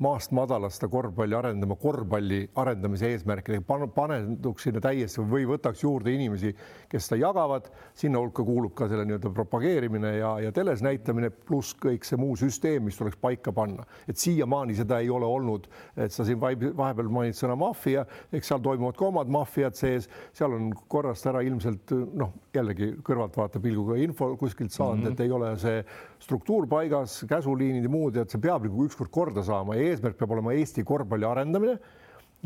maast madalast seda korvpalli arendama korvpalli arendamise eesmärkidega, panetuks sinna täiesti või võtaks juurde inimesi, kes seda jagavad, sinna hulka kuulub ka selle nii-öelda propageerimine ja, ja teles näitamine, pluss kõik see muu süsteem, mis tuleks paika panna. et siiamaani seda ei ole olnud, et sa siin vahepeal mainid sõna maffia, eks seal toimuvad ka omad maffiad sees, seal on korrast ära ilmselt noh, jällegi kõrvaltvaatepilguga info kuskilt saanud mm, -hmm. et ei ole see struktuur paigas, käsuliinid ja muud ja et see peab nagu ükskord korda saama eesmärk peab olema Eesti korvpalli arendamine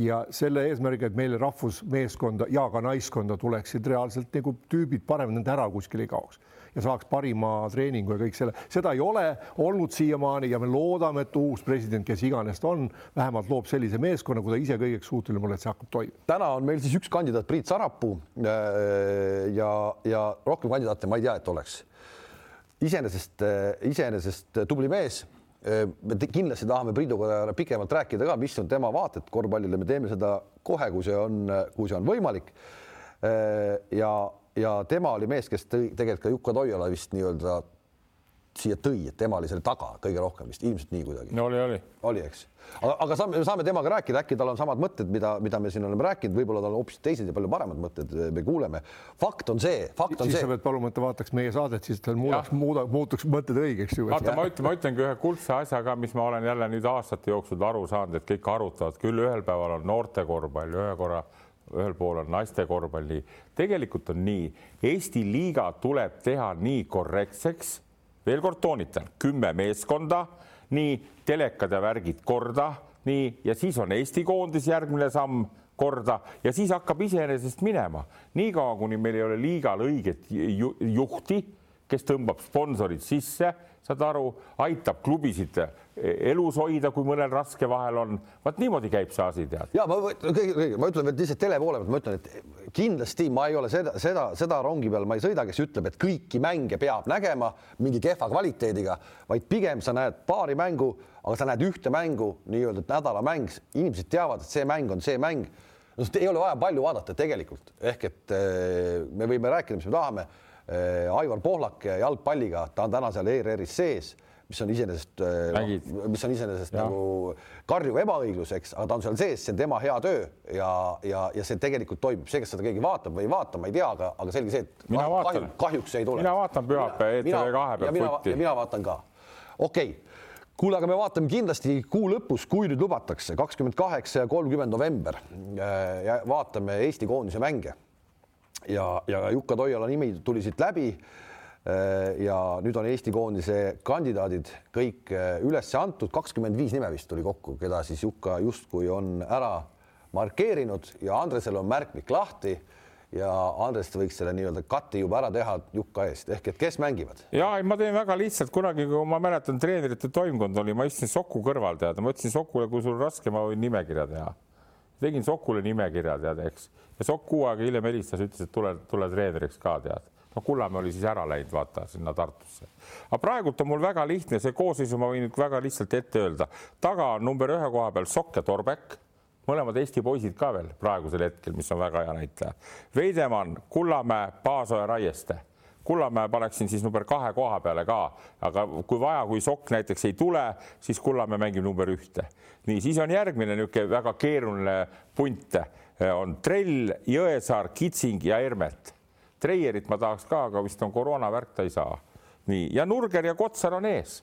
ja selle eesmärgiga, et meile rahvusmeeskonda ja ka naiskonda tuleksid reaalselt nagu tüübid paremini, nende ära kuskile ei kaoks ja saaks parima treeningu ja kõik selle, seda ei ole olnud siiamaani ja me loodame, et uus president, kes iganes ta on, vähemalt loob sellise meeskonna, kui ta ise kõigeks suuteline pole, et see hakkab toimima. täna on meil siis üks kandidaat, Priit Sarapuu äh, ja, ja rohkem kandidaate ma ei tea, et oleks. iseenesest, äh, iseenesest tubli mees me kindlasti tahame Priiduga pikemalt rääkida ka, mis on tema vaated korvpallile, me teeme seda kohe, kui see on, kui see on võimalik. ja, ja tema oli mees, kes tegelikult ka Jukka Toiala vist nii-öelda siia tõi, et tema oli selle taga kõige rohkem vist, ilmselt nii kuidagi. no oli, oli. oli, eks. aga, aga saame, saame temaga rääkida, äkki tal on samad mõtted, mida, mida me siin oleme rääkinud, võib-olla tal on hoopis teised ja palju paremad mõtted, me kuuleme. fakt on see, fakt on siis see. sa pead paluma, et ta vaataks meie saadet, siis tal muudaks, muuda, muutuks mõtted õigeks vaata, ma ütlen, ma ütlengi ühe kuldse asja ka, mis ma olen jälle nüüd aastate jooksul aru saanud, et kõik arutavad, küll ühel päeval on noorte korvpall, ühe korra ühel pool on naiste korvpall, nii tegelikult on nii, Eesti liiga tuleb teha nii korrektseks veel kord toonitan, kümme meeskonda, nii telekad ja värgid korda, nii ja siis on Eesti koondis järgmine samm korda ja siis hakkab iseenesest minema. niikaua, kuni meil ei ole liigal õiget juhti, kes tõmbab sponsorid sisse saad aru, aitab klubisid elus hoida, kui mõnel raske vahel on. vot niimoodi käib see asi, tead. ja ma, ma ütlen veel lihtsalt tele poole pealt, ma ütlen, et kindlasti ma ei ole seda, seda, seda rongi peal ma ei sõida, kes ütleb, et kõiki mänge peab nägema mingi kehva kvaliteediga, vaid pigem sa näed paari mängu, aga sa näed ühte mängu, nii-öelda nädalamäng, inimesed teavad, et see mäng on see mäng. no ei ole vaja palju vaadata tegelikult, ehk et eh, me võime rääkida, mis me tahame Aivar Pohlak jalgpalliga, ta on täna seal ERR-is sees, mis on iseenesest, no, mis on iseenesest ja. nagu karjuv ebaõiglus, eks, aga ta on seal sees, see on tema hea töö ja, ja, ja see tegelikult toimub, see, kas seda keegi vaatab või ei vaata, ma ei tea, aga, aga selge see, et mina kahju, kahjuks ei tule. mina vaatan pühapäeva ETV kahe pealt vutti. mina vaatan ka. okei okay kuule, aga me vaatame kindlasti kuu lõpus, kui nüüd lubatakse, kakskümmend kaheksa ja kolmkümmend november äh, ja vaatame Eesti koondise mänge ja, ja Jukka Toiala nimi tuli siit läbi. Äh, ja nüüd on Eesti koondise kandidaadid kõik äh, üles antud, kakskümmend viis nime vist tuli kokku, keda siis Jukka justkui on ära markeerinud ja Andresel on märkmik lahti ja Andres võiks selle nii-öelda kati juba ära teha Jukka eest ehk et kes mängivad? ja ei, ma teen väga lihtsalt, kunagi, kui ma mäletan, treenerite toimkond oli, ma istusin Soku kõrval, tead, ma ütlesin Sokule, kui sul raske, ma võin nimekirja teha tegin Sokule nimekirja, tead, eks. Ja Sokk kuu aega hiljem helistas, ütles, et tule, tule treeneriks ka, tead. no Kullamäe oli siis ära läinud, vaata sinna Tartusse. aga praegult on mul väga lihtne, see koosseisu ma võin väga lihtsalt ette öelda. taga on number ühe koha peal Sokk ja Torbek, mõlemad Eesti poisid ka veel praegusel hetkel, mis on väga hea näitaja. Veidemann, Kullamäe, Paasoja, Raieste Kullamäe paneksin siis number kahe koha peale ka, aga kui vaja, kui Sokk näiteks ei tule, siis Kullamäe mängib number ühte. nii, siis on järgmine niisugune väga keeruline punt, on Trell, Jõesaar, Kitsing ja Hermet. Treierit ma tahaks ka, aga vist on koroonavärk, ta ei saa. nii, ja Nurger ja Kotsar on ees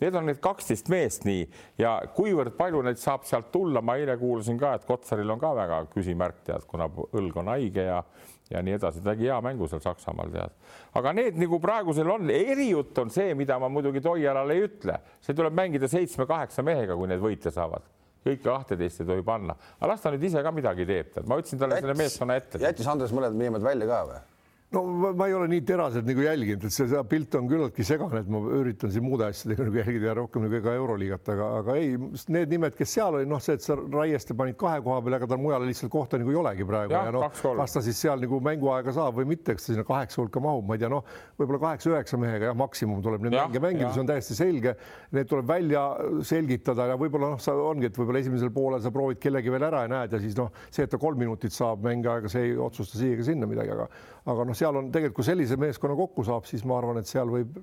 Need on need kaksteist meest nii ja kuivõrd palju neid saab sealt tulla, ma eile kuulsin ka, et Kotsaril on ka väga küsimärk, tead, kuna õlg on haige ja ja nii edasi, ta tegi hea mängu seal Saksamaal, tead. aga need nagu praegusel on, erijutt on see, mida ma muidugi Toialale ei ütle, see tuleb mängida seitsme-kaheksa mehega, kui need võite saavad kõike kahteteist ei tohi panna, aga las ta nüüd ise ka midagi teeb, tead, ma ütlesin talle jättis, selle meeskonna ette. jättis Andres mõned nimed välja ka või? No ma ei ole nii teraselt nagu jälginud, et see, see pilt on küllaltki segane, et ma üritan siin muude asjadega nagu jälgida rohkem nagu ka euroliigat, aga, aga ei, need nimed, kes seal olid, noh, see, et sa Raieste panid kahe koha peale, aga tal mujal lihtsalt kohta nagu ei olegi praegu ja, ja noh, kas ta siis seal nagu mänguaega saab või mitte, kas ta sinna kaheksa hulka mahub, ma ei tea, noh, võib-olla kaheksa-üheksa mehega jah, maksimum tuleb neid mänge mängida, see on täiesti selge. Need tuleb välja selgitada ja võib-olla noh, sa ongi, et võib-olla esimesel poolel sa proovid kellegi veel ära ja näed ja siis noh, see, et ta kolm minutit saab mängiaega, see ei otsusta siia ega sinna midagi, aga aga noh, seal on tegelikult, kui sellise meeskonna kokku saab, siis ma arvan, et seal võib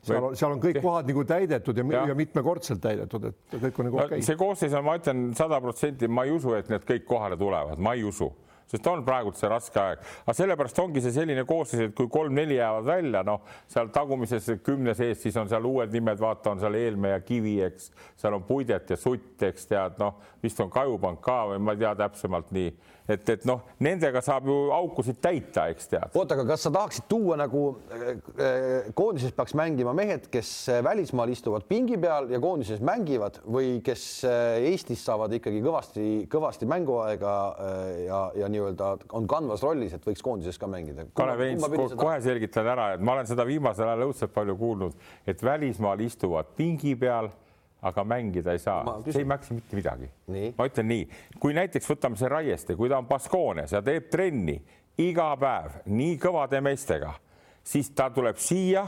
seal on, seal on kõik kohad nagu täidetud ja, Jah. ja mitmekordselt täidetud, et kõik on nagu no, okei okay. see koosseis on, ma ütlen sada protsenti, ma ei usu, et need kõik kohale tulevad, ma ei usu sest on praegult see raske aeg, aga sellepärast ongi see selline koosseis, et kui kolm-neli jäävad välja, noh, seal tagumises kümne sees, siis on seal uued nimed, vaata, on seal Eelmäe ja Kivi, eks, seal on Puidet ja Sutt, eks tead, noh, vist on Kajupank ka või ma ei tea täpsemalt nii, et, et noh, nendega saab ju aukusid täita, eks tead. oota, aga kas sa tahaksid tuua nagu äh, koondises peaks mängima mehed, kes äh, välismaal istuvad pingi peal ja koondises mängivad või kes äh, Eestis saavad ikkagi kõvasti, kõvasti mänguaega äh, ja, ja nii-öelda on kandvas rollis, et võiks koondises ka mängida? Kalev Heinz, kohe selgitan ära, et ma olen seda viimasel ajal õudselt palju kuulnud, et välismaal istuvad pingi peal aga mängida ei saa, see ei maksa mitte midagi. ma ütlen nii, kui näiteks võtame see Raieste, kui ta on Baskoones ja teeb trenni iga päev nii kõvade meestega, siis ta tuleb siia,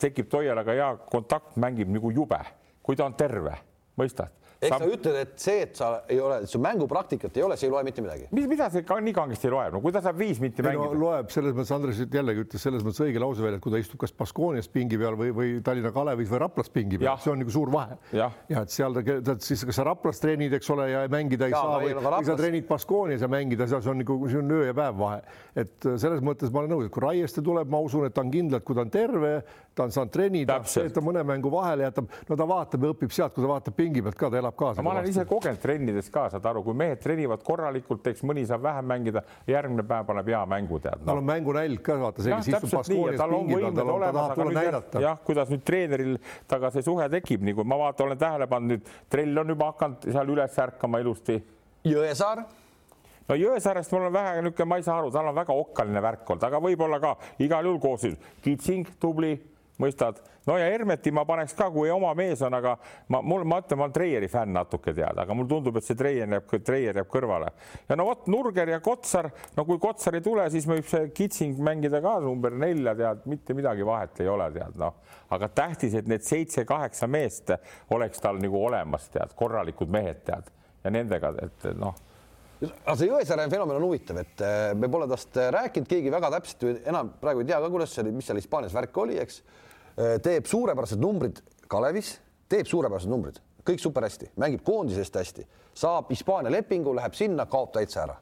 tekib Toialaga hea kontakt, mängib nagu jube, kui ta on terve, mõistad ehk sa ütled, et see, et sa ei ole, su mängupraktikat ei ole, see ei loe mitte midagi. mis, mida see ka nii kangesti loeb, no kui ta saab viis minti mängida no,? loeb selles mõttes, Andres jällegi ütles selles mõttes õige lause välja, et kui ta istub kas Baskoonias pingi peal või, või Tallinna Kalevis või Raplas pingi peal, see on nagu suur vahe. ja et seal ta, ta siis, kas sa Raplas treenid, eks ole, ja mängida ei ja, saa või, või sa treenid Baskoonias ja mängida, seal on nagu, see on öö ja päev vahe. et selles mõttes ma olen nõus, et kui Raieste tuleb, ma usun, et ta on kindlalt, kui ta on terve, ta on saanud et ta mõne mängu vahele jätab, no ta vaatab ja õpib sealt, kui ta vaatab pingi pealt ka, ta elab kaasa. ma olen ise kogenud trennides ka, saad aru, kui mehed treenivad korralikult, eks mõni saab vähem mängida, järgmine päev paneb hea mängu tead no.. tal on mängunälg ka, vaata see, kes istub Baskoonias pingi peal, tal on, ta tahab tulla näidata. jah, kuidas nüüd treeneril taga see suhe tekib, nagu ma vaatan, olen tähele pannud, nüüd trell on juba hakanud seal üles ärkama ilusti. Jõesaar no Jõesaarest mul on vähe niisugune, ma ei saa aru, tal on väga okkaline värk olnud, aga võib-olla ka igal juhul koosseis. Kitsing, tubli mõistad? no ja Hermeti ma paneks ka, kui oma mees on, aga ma, mul, ma ütlen, ma olen Treieri fänn natuke tead, aga mulle tundub, et see Treier jääb, Treier jääb kõrvale. ja no vot, Nurger ja Kotsar, no kui Kotsar ei tule, siis võib see Kitsing mängida ka number nelja, tead, mitte midagi vahet ei ole, tead, noh. aga tähtis, et need seitse-kaheksa meest oleks tal nagu olemas, tead, korralikud mehed, tead, ja nendega, et noh aga see Jõesaare fenomen on huvitav, et äh, me pole tast rääkinud, keegi väga täpselt enam praegu ei tea ka, kuidas see mis seal Hispaanias värk oli, eks Äh, teeb suurepärased numbrid Kalevis, teeb suurepärased numbrid, kõik super hästi, mängib koondisest hästi, saab Hispaania lepingu, läheb sinna, kaob täitsa ära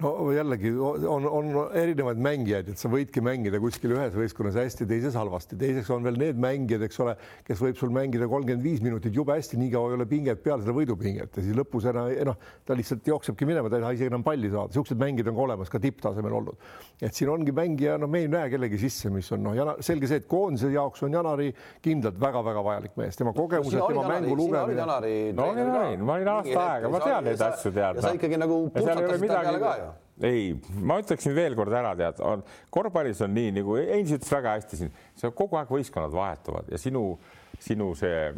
no jällegi on, on erinevaid mängijaid, et sa võidki mängida kuskil ühes võistkonnas hästi, teises halvasti, teiseks on veel need mängijad, eks ole, kes võib sul mängida kolmkümmend viis minutit jube hästi, nii kaua ei ole pinget peal, seda võidupinget. Ja siis lõpus enam noh, ta lihtsalt jooksebki minema, ta ei taha isegi enam palli saada, niisugused mängijad on ka olemas ka tipptasemel olnud. et siin ongi mängija, noh, me ei näe kellegi sisse, mis on noh, selge see, et koondise jaoks on Janari kindlalt väga-väga vajalik mees, tema kogemused no,, tema mängu lugemine. ma olin aasta aega, ma tean neid asju tead. sa ikkagi nagu purtsatasid ta peale ka ju ei, ma ütleksin veel kord ära, tead, on korvpallis on nii nagu Heinz ütles väga hästi siin, see kogu aeg võistkonnad vahetuvad ja sinu, sinu see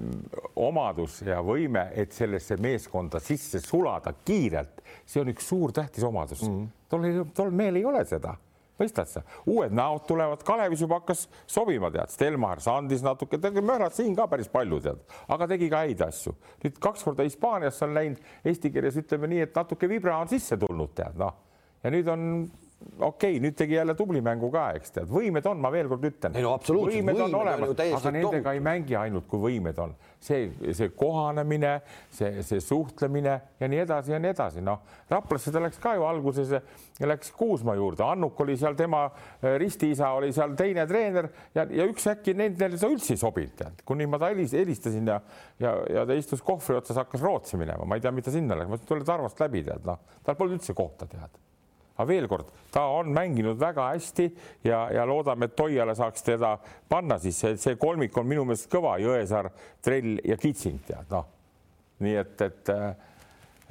omadus ja võime, et sellesse meeskonda sisse sulada kiirelt, see on üks suur tähtis omadus mm. -hmm. tol, tol mehel ei ole seda mõistad sa, uued näod tulevad, Kalevis juba hakkas sobima, tead, Stelmar Sandis natuke, möödas siin ka päris palju, tead, aga tegi ka häid asju. nüüd kaks korda Hispaaniasse on läinud, eesti keeles ütleme nii, et natuke vibra on sisse tulnud, tead, noh ja nüüd on okei okay,, nüüd tegi jälle tubli mängu ka, eks tead, võimed on, ma veel kord ütlen. ei no absoluutselt, võimed on olemas, aga nendega tohutu. ei mängi ainult, kui võimed on. see, see kohanemine, see, see suhtlemine ja nii edasi ja nii edasi, noh. Raplasse ta läks ka ju alguses ja läks Kuusma juurde, Annuk oli seal, tema äh, ristiisa oli seal teine treener ja, ja üks äkki nendele ta üldse ei sobinud, tead, kuni ma ta helistasin ja, ja, ja ta istus kohvri otsas, hakkas Rootsi minema, ma ei tea, mis ta sinna läks, ma ütlesin, tule Tarvast läbi, tead, noh, tal polnud üldse kohta, tead aga veel kord, ta on mänginud väga hästi ja, ja loodame, et Toiale saaks teda panna, siis see, see kolmik on minu meelest kõva, Jõesaar, Trell ja Kitsing tead noh. nii et, et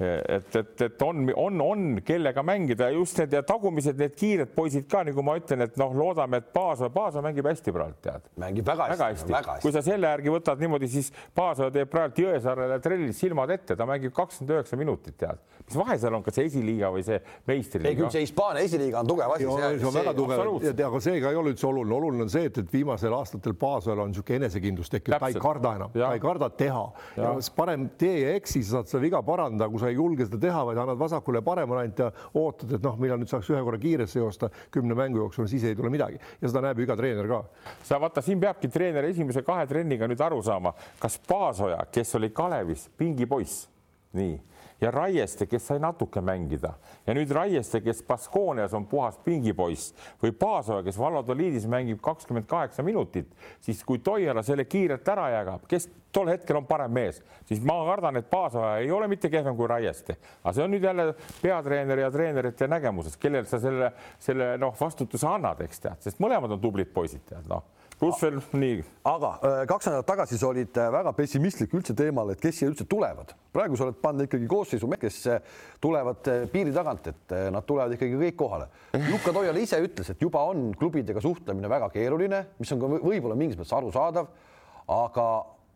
et, et, et on, on, on, kellega mängida just need ja tagumised, need kiired poisid ka, nagu ma ütlen, et noh, loodame, et Paasoo, Paasoo mängib hästi praegu, tead. mängib väga hästi, väga hästi. Väga hästi. kui sa selle järgi võtad niimoodi, siis Paasoo teeb praegu Jõesaarele trellis silmad ette, ta mängib kakskümmend üheksa minutit, tead. mis vahe seal on, kas see esiliiga või see meistriliiga? ei, küll see Hispaania esiliiga on tugev asi. see on väga tugev, aga see ka ei ole üldse oluline, oluline on see, et, et viimasel aastatel Paasool on niisugune enesekindlus tekkinud, ta ei karda enam, ta ei karda teha. parem tee ja eksi, sa saad seda viga parandada, kui sa ei julge seda teha, vaid annad vasakule paremale ainult ja ootad, et noh, millal nüüd saaks ühe korra kiiresse joosta kümne mängu jooksul, siis ei tule midagi ja seda näeb ju iga treener ka. sa vaata, siin peabki treener esimese kahe trenniga nüüd aru saama, kas Paasoja, kes oli Kalevis pingipoiss, nii ja Raieste, kes sai natuke mängida. Ja nüüd Raieste, kes Baskoonias on puhas pingipoiss või Paasoja, kes Valladoliidis mängib kakskümmend kaheksa minutit, siis kui Toiala selle kiirelt ära jagab, kes tol hetkel on parem mees, siis ma kardan, et Paasoja ei ole mitte kehvem kui Raieste, aga see on nüüd jälle peatreeneri ja treenerite nägemuses, kellel sa selle, selle noh, vastutuse annad, eks tead, sest mõlemad on tublid poisid, tead noh veel nii. aga äh, kaks nädalat tagasi sa olid äh, väga pessimistlik üldse teemal, et kes siia üldse tulevad. praegu sa oled pannud ikkagi koosseisu, kes äh, tulevad piiri tagant, et nad tulevad ikkagi kõik kohale. Jukka Toial ise ütles, et juba on klubidega suhtlemine väga keeruline, mis on ka võib-olla mingis mõttes arusaadav, aga,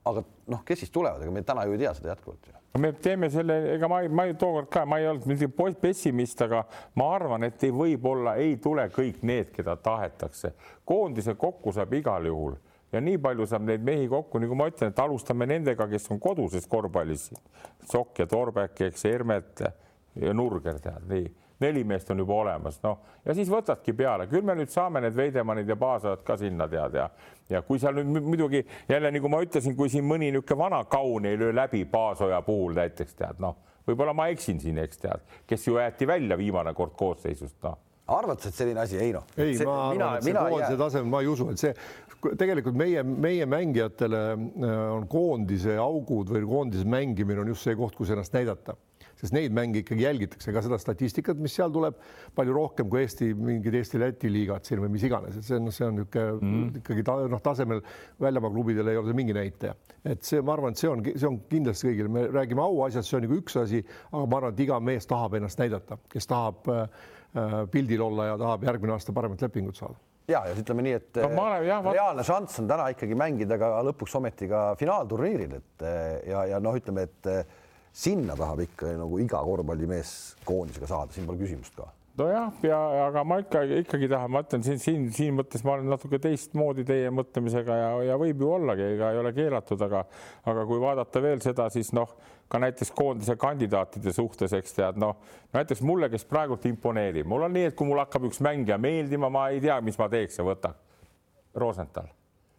aga noh, kes siis tulevad, ega me täna ju ei tea seda jätkuvalt ju. me teeme selle, ega ma, ma tookord ka, ma ei olnud muidugi pessimist, aga ma arvan, et ei, võib-olla ei tule kõik need, keda tahetakse. koondise kokku saab igal juhul ja nii palju saab neid mehi kokku, nagu ma ütlen, et alustame nendega, kes on koduses korvpallis. Sokk ja Torbeck, eks Hermet ja Nurger tead nii neli meest on juba olemas, noh. Ja siis võtadki peale, küll me nüüd saame need Veidemannid ja Paasajad ka sinna tead ja ja kui seal nüüd muidugi jälle nagu ma ütlesin, kui siin mõni niisugune vana kaun ei löö läbi Paasoja puhul näiteks tead noh, võib-olla ma eksin siin, eks tead, kes ju jäeti välja viimane kord koosseisust noh. Arvad sa, et selline asi, Heino? ei, ma arvan, et see koondise tasemel ma ei usu, et see tegelikult meie, meie mängijatele äh, on koondise augud või koondise mängimine on just see koht, kus ennast näidata sest neid mänge ikkagi jälgitakse, ka seda statistikat, mis seal tuleb palju rohkem kui Eesti mingid Eesti-Läti liigad siin või mis iganes, et see on, see on niisugune mm. ikkagi ta, noh, tasemel väljamaa klubidel ei ole see mingi näitaja, et see, ma arvan, et see on, see on kindlasti kõigil, me räägime auasjast, see on nagu üks asi, aga ma arvan, et iga mees tahab ennast näidata, kes tahab äh, pildil olla ja tahab järgmine aasta paremat lepingut saada. Ja, ja ütleme nii, et no, olen, jah, reaalne šanss on täna ikkagi mängida ka lõpuks ometi ka finaalturniiril, et ja, ja noh, ütleme, et sinna tahab ikka nagu iga korvpallimees koondisega saada, siin pole küsimust ka nojah, ja aga ma ikka ikkagi tahan, ma ütlen siin, siin, siin mõttes ma olen natuke teistmoodi teie mõtlemisega ja, ja võib ju ollagi, ega ei ole keelatud, aga, aga kui vaadata veel seda, siis noh, ka näiteks koondise kandidaatide suhtes, eks tead, noh, näiteks mulle, kes praegult imponeerib, mul on nii, et kui mul hakkab üks mängija meeldima, ma ei tea, mis ma teeks ja võtan. Rosenthal.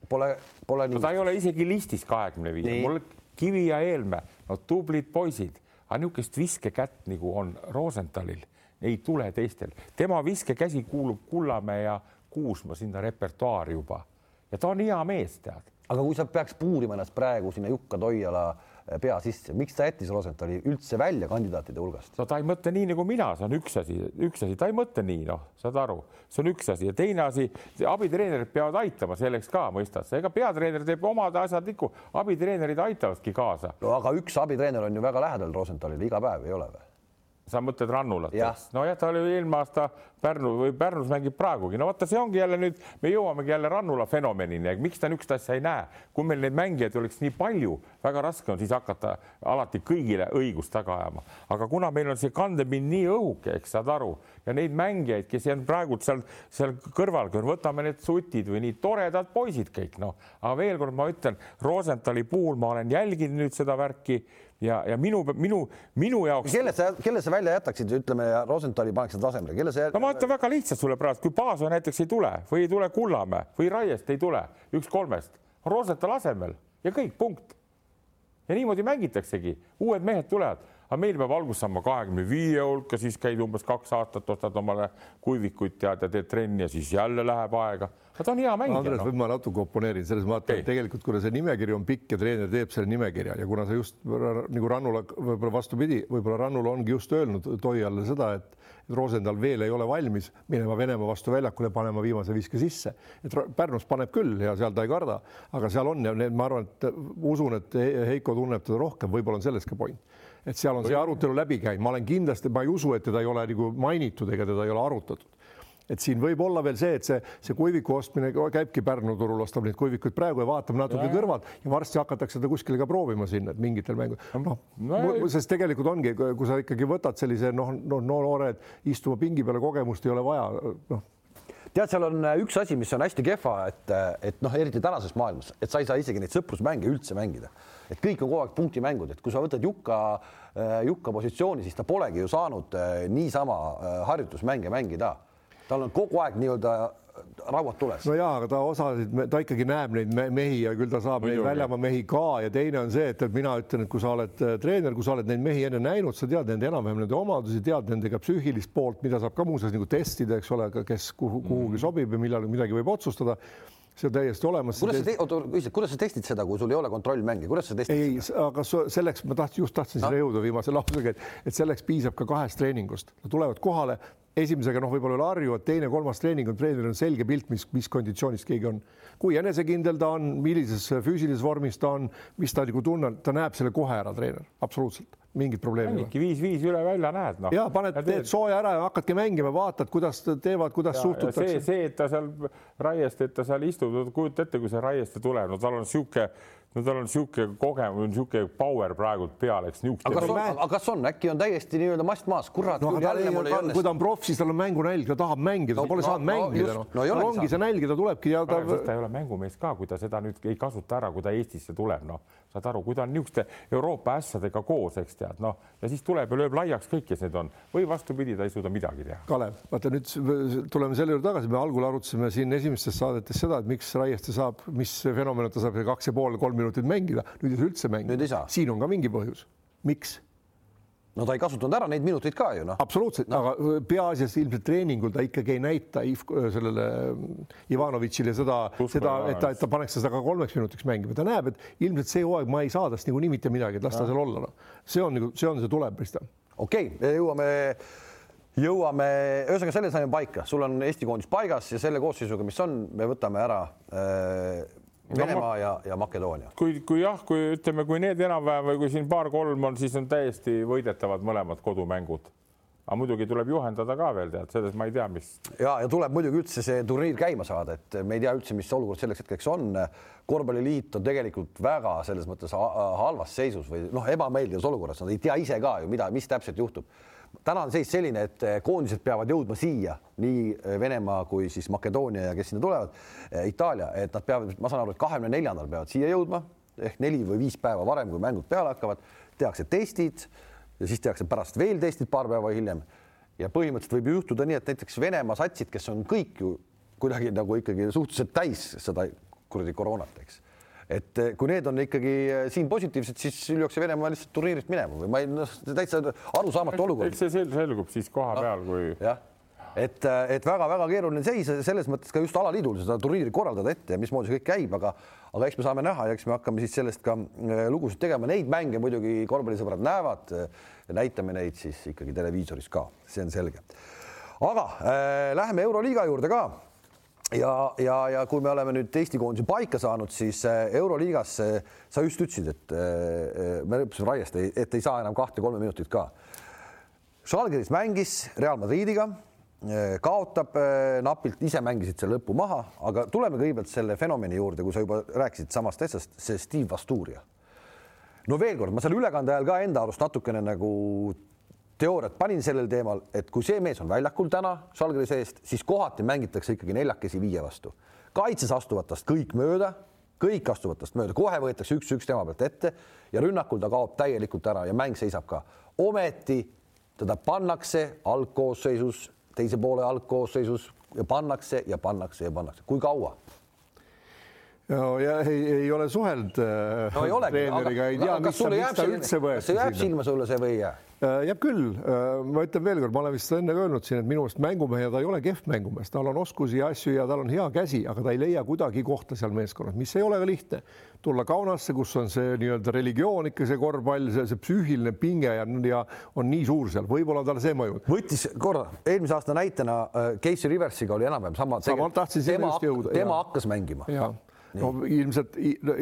Pole, pole nii no,. ta ei ole isegi listis kahekümne viie, mul Kivi ja Eelmäe, no tublid poisid, aga niisugust viskekätt nagu on Rosenthalil, ei tule teistel. tema viskekäsi kuulub Kullamäe ja Kuusma sinna repertuaari juba ja ta on hea mees, tead. aga kui sa peaks puurima ennast praegu sinna Jukka Toiala pea sisse, miks ta jättis Rosenthali üldse välja kandidaatide hulgast? no ta ei mõtle nii nagu mina, see on üks asi, üks asi, ta ei mõtle nii, noh, saad aru, see on üks asi ja teine asi, abitreenerid peavad aitama selleks ka, mõistad sa, ega peatreener teeb omad asjad ikka, abitreenerid aitavadki kaasa. no aga üks abitreener on ju väga lähedal Rosenthalile iga päev, ei ole või? Sa mõtled Rannulat, nojah, ta oli eelmine aasta Pärnu või Pärnus mängib praegugi, no vaata, see ongi jälle nüüd, me jõuamegi jälle Rannula fenomenini, miks ta niisugust asja ei näe, kui meil neid mängijaid oleks nii palju, väga raske on siis hakata alati kõigile õigust taga ajama, aga kuna meil on see kandepind nii õhuke, eks saad aru, ja neid mängijaid, kes on praegu seal, seal kõrval, võtame need sutid või nii toredad poisid kõik, noh, aga veel kord ma ütlen, Rosenthali puhul ma olen jälginud nüüd seda värki ja, ja minu, minu, minu jaoks. kelle sa, kelle sa välja jätaksid, ütleme ja Rosenthali paneksid tasemele, kelle sa? no ma ütlen väga lihtsalt sulle praegu, kui Paaso näiteks ei tule või ei tule Kullamäe või Raiest ei tule, üks kolmest, Rosenthal asemel ja kõik, punkt. ja niimoodi mängitaksegi, uued mehed tulevad aga meil peab algus saama kahekümne viie hulka, siis käid umbes kaks aastat, ostad omale kuivikuid tead ja teed trenni ja siis jälle läheb aega. aga ta on hea mängija. Andres no., ma natuke oponeerin selles mõttes, et tegelikult kuna see nimekiri on pikk ja treener teeb selle nimekirja ja kuna sa just nagu Rannula võib-olla vastupidi, võib-olla Rannula ongi just öelnud Toiale seda, et Rosenthal veel ei ole valmis minema Venemaa vastu väljakule, panema viimase viske sisse, et Pärnus paneb küll ja seal ta ei karda, aga seal on ja need, ma arvan, et usun, et Heiko tunneb teda rohkem, võib-olla on selles ka point et seal on see arutelu läbi käinud, ma olen kindlasti, ma ei usu, et teda ei ole nagu mainitud ega teda ei ole arutatud. Et siin võib olla veel see, et see, see kuiviku ostmine käibki Pärnu turul, ostab neid kuivikuid praegu ja vaatab natuke kõrvalt ja varsti hakatakse seda kuskile ka proovima sinna, et mingitel mängudel, noh no, no, sest tegelikult ongi, kui sa ikkagi võtad sellise noh, noh, noored istuma pingi peale, kogemust ei ole vaja, noh tead, seal on äh, üks asi, mis on hästi kehva, et, et noh, eriti tänases maailmas, et sa ei saa isegi neid sõprusmänge üldse mängida, et kõik on kogu aeg punktimängud, et kui sa võtad Jukka, Jukka positsiooni, siis ta polegi ju saanud niisama harjutusmänge mängida. tal on kogu aeg nii-öelda rauad tules. no ja, aga ta osasid, ta ikkagi näeb neid mehi ja küll ta saab Muidugi. neid väljamaa mehi ka ja teine on see, et, et mina ütlen, et kui sa oled äh, treener, kui sa oled neid mehi enne näinud, sa tead nende enam-vähem nende omadusi, tead nendega psüühilist poolt, mida saab ka muuseas nagu testida, eks ole, kes kuhu, kuhugi mm. sobib ja millal midagi võib otsustada see on täiesti olemas. kuidas sa, oota, kuidas sa testid seda, kui sul ei ole kontrollmänge, kuidas sa testid ei, seda? aga selleks ma tahtsin, just tahtsin no. sinna jõuda viimase lausega, et, selleks piisab ka kahest treeningust. Nad tulevad kohale, esimesega noh, võib-olla üle harju, et teine, kolmas treening on treeneril on selge pilt, mis, mis konditsioonis keegi on. kui enesekindel ta on, millises füüsilises vormis ta on, mis ta nagu tunneb, ta näeb selle kohe ära, treener, absoluutselt mingit probleemi ei ole. viis-viis üle välja näed no.. ja paned, teed sooja ära ja hakkadki mängima, vaatad, kuidas teevad, kuidas ja, suhtutakse. see, see, et ta seal raiest, et ta seal istub, kujuta ette, kui see raiest tuleb, no tal on niisugune no tal on niisugune kogemus, niisugune power praegult peal, eks niisugune. aga kas on, aga kas on, äkki on täiesti nii-öelda mast maas, kurat no,. kui ta on proff, siis tal on mängunälg, ta tahab mängida no,, ta pole no, saanud no, mängida, noh. no, no ongi see nälg ja ta tulebki ja ta. ta ei ole mängumees ka, kui ta seda nüüd ei kasuta ära, kui ta Eestisse tuleb, noh, saad aru, kui ta on niisuguste Euroopa ässadega koos, eks tead, noh, ja siis tuleb ja lööb laiaks kõik, kes need on või vastupidi, ta ei suuda midagi teha. Kalev, vaata nüüd tuleme selle juurde tagasi, me algul arutasime siin esimestes saadetes seda, et miks Raieste saab, mis fenomen ta saab kaks ja pool, kolm minutit mängida nüüd ei saa üldse mängida. siin on ka mingi põhjus, miks? no ta ei kasutanud ära neid minuteid ka ju noh. absoluutselt no., aga peaasjas ilmselt treeningul ta ikkagi ei näita sellele Ivanovitšile seda, seda, et ta, et ta paneks seda ka kolmeks minutiks mängima, ta näeb, et ilmselt see hooaeg ma ei saa tast niikuinii mitte midagi, et las ta seal olla, noh. see on nagu, see on see tuleb, Kristjan. okei okay,, jõuame jõuame, ühesõnaga selle saime paika, sul on Eesti koondis paigas ja selle koosseisuga, mis on, me võtame ära äh, Venemaa no, ja, ja Makedoonia. kui, kui jah, kui ütleme, kui need enam-vähem või kui siin paar-kolm on, siis on täiesti võidetavad mõlemad kodumängud. aga muidugi tuleb juhendada ka veel tead, selles ma ei tea, mis. ja, ja tuleb muidugi üldse see turniir käima saada, et me ei tea üldse, mis olukord selleks hetkeks on. korvpalliliit on tegelikult väga selles mõttes halvas seisus või noh, ebameeldivas olukorras, nad ei tea ise ka ju, mida, mis täpselt juhtub täna on seis selline, et eh, koondised peavad jõudma siia, nii eh, Venemaa kui siis Makedoonia ja kes sinna tulevad, eh, Itaalia, et nad peavad, ma saan aru, et kahekümne neljandal peavad siia jõudma ehk neli või viis päeva varem, kui mängud peale hakkavad, tehakse testid ja siis tehakse pärast veel testid paar päeva hiljem. ja põhimõtteliselt võib juhtuda nii, et näiteks Venemaa satsid, kes on kõik ju kuidagi nagu ikkagi suhteliselt täis seda kuradi koroonat, eks et eh, kui need on ikkagi eh, siin positiivsed, siis lüüakse Venemaa lihtsalt turniirilt minema või ma ei, noh, täitsa arusaamatu olukord. eks see selgub siis koha peal, kui. jah, et, eh, et väga-väga keeruline seis selles mõttes ka just alaliidul seda turniiri korraldada ette ja mismoodi see kõik käib, aga, aga eks me saame näha ja eks me hakkame siis sellest ka lugusid tegema, neid mänge muidugi korvpallisõbrad näevad. näitame neid siis ikkagi televiisoris ka, see on selge. aga äh, läheme Euroliiga juurde ka ja, ja, ja kui me oleme nüüd Eesti koondise paika saanud, siis äh, Euroliigas sa just ütlesid, et äh, äh, me õppisime Raiest, et ei saa enam kahte-kolme minutit ka. Žalgiris mängis Real Madridiga, kaotab napilt, ise mängisid selle lõpu maha, aga tuleme kõigepealt selle fenomeni juurde, kui sa juba rääkisid samast asjast, see Steve Vasturia. no veel kord, ma selle ülekande ajal ka enda arust natukene nagu teooriat panin sellel teemal, et kui see mees on väljakul täna Žalgiri seest, siis kohati mängitakse ikkagi neljakesi viie vastu. kaitses astuvad tast kõik mööda, kõik astuvad tast mööda, kohe võetakse üks-üks tema pealt ette ja rünnakul ta kaob täielikult ära ja mäng seisab ka. ometi teda pannakse algkoosseisus, teise poole algkoosseisus ja pannakse ja pannakse ja pannakse. kui kaua? No ja ei, ei ole suhelnud äh, no, ei treeneriga, ei tea, miks ta üldse võeti. kas see jääb silma sulle see või ei jää? Äh, jääb küll, äh, ma ütlen veelkord, ma olen vist enne öelnud siin, et minu meelest mängumehe ta ei ole kehv mängumees, tal on oskusi ja asju ja tal on hea käsi, aga ta ei leia kuidagi kohta seal meeskonnas, mis ei ole ka lihtne. tulla Kaunasse, kus on see nii-öelda religioon ikka see korvpall, see, see psüühiline pinge ja, ja on nii suur seal, võib-olla tal see mõjub. võttis korra eelmise aasta näitena äh, Casey Riversiga oli enam-vähem sama. sama, tahtsin sinna just jõuda. tema hakkas mängima no ilmselt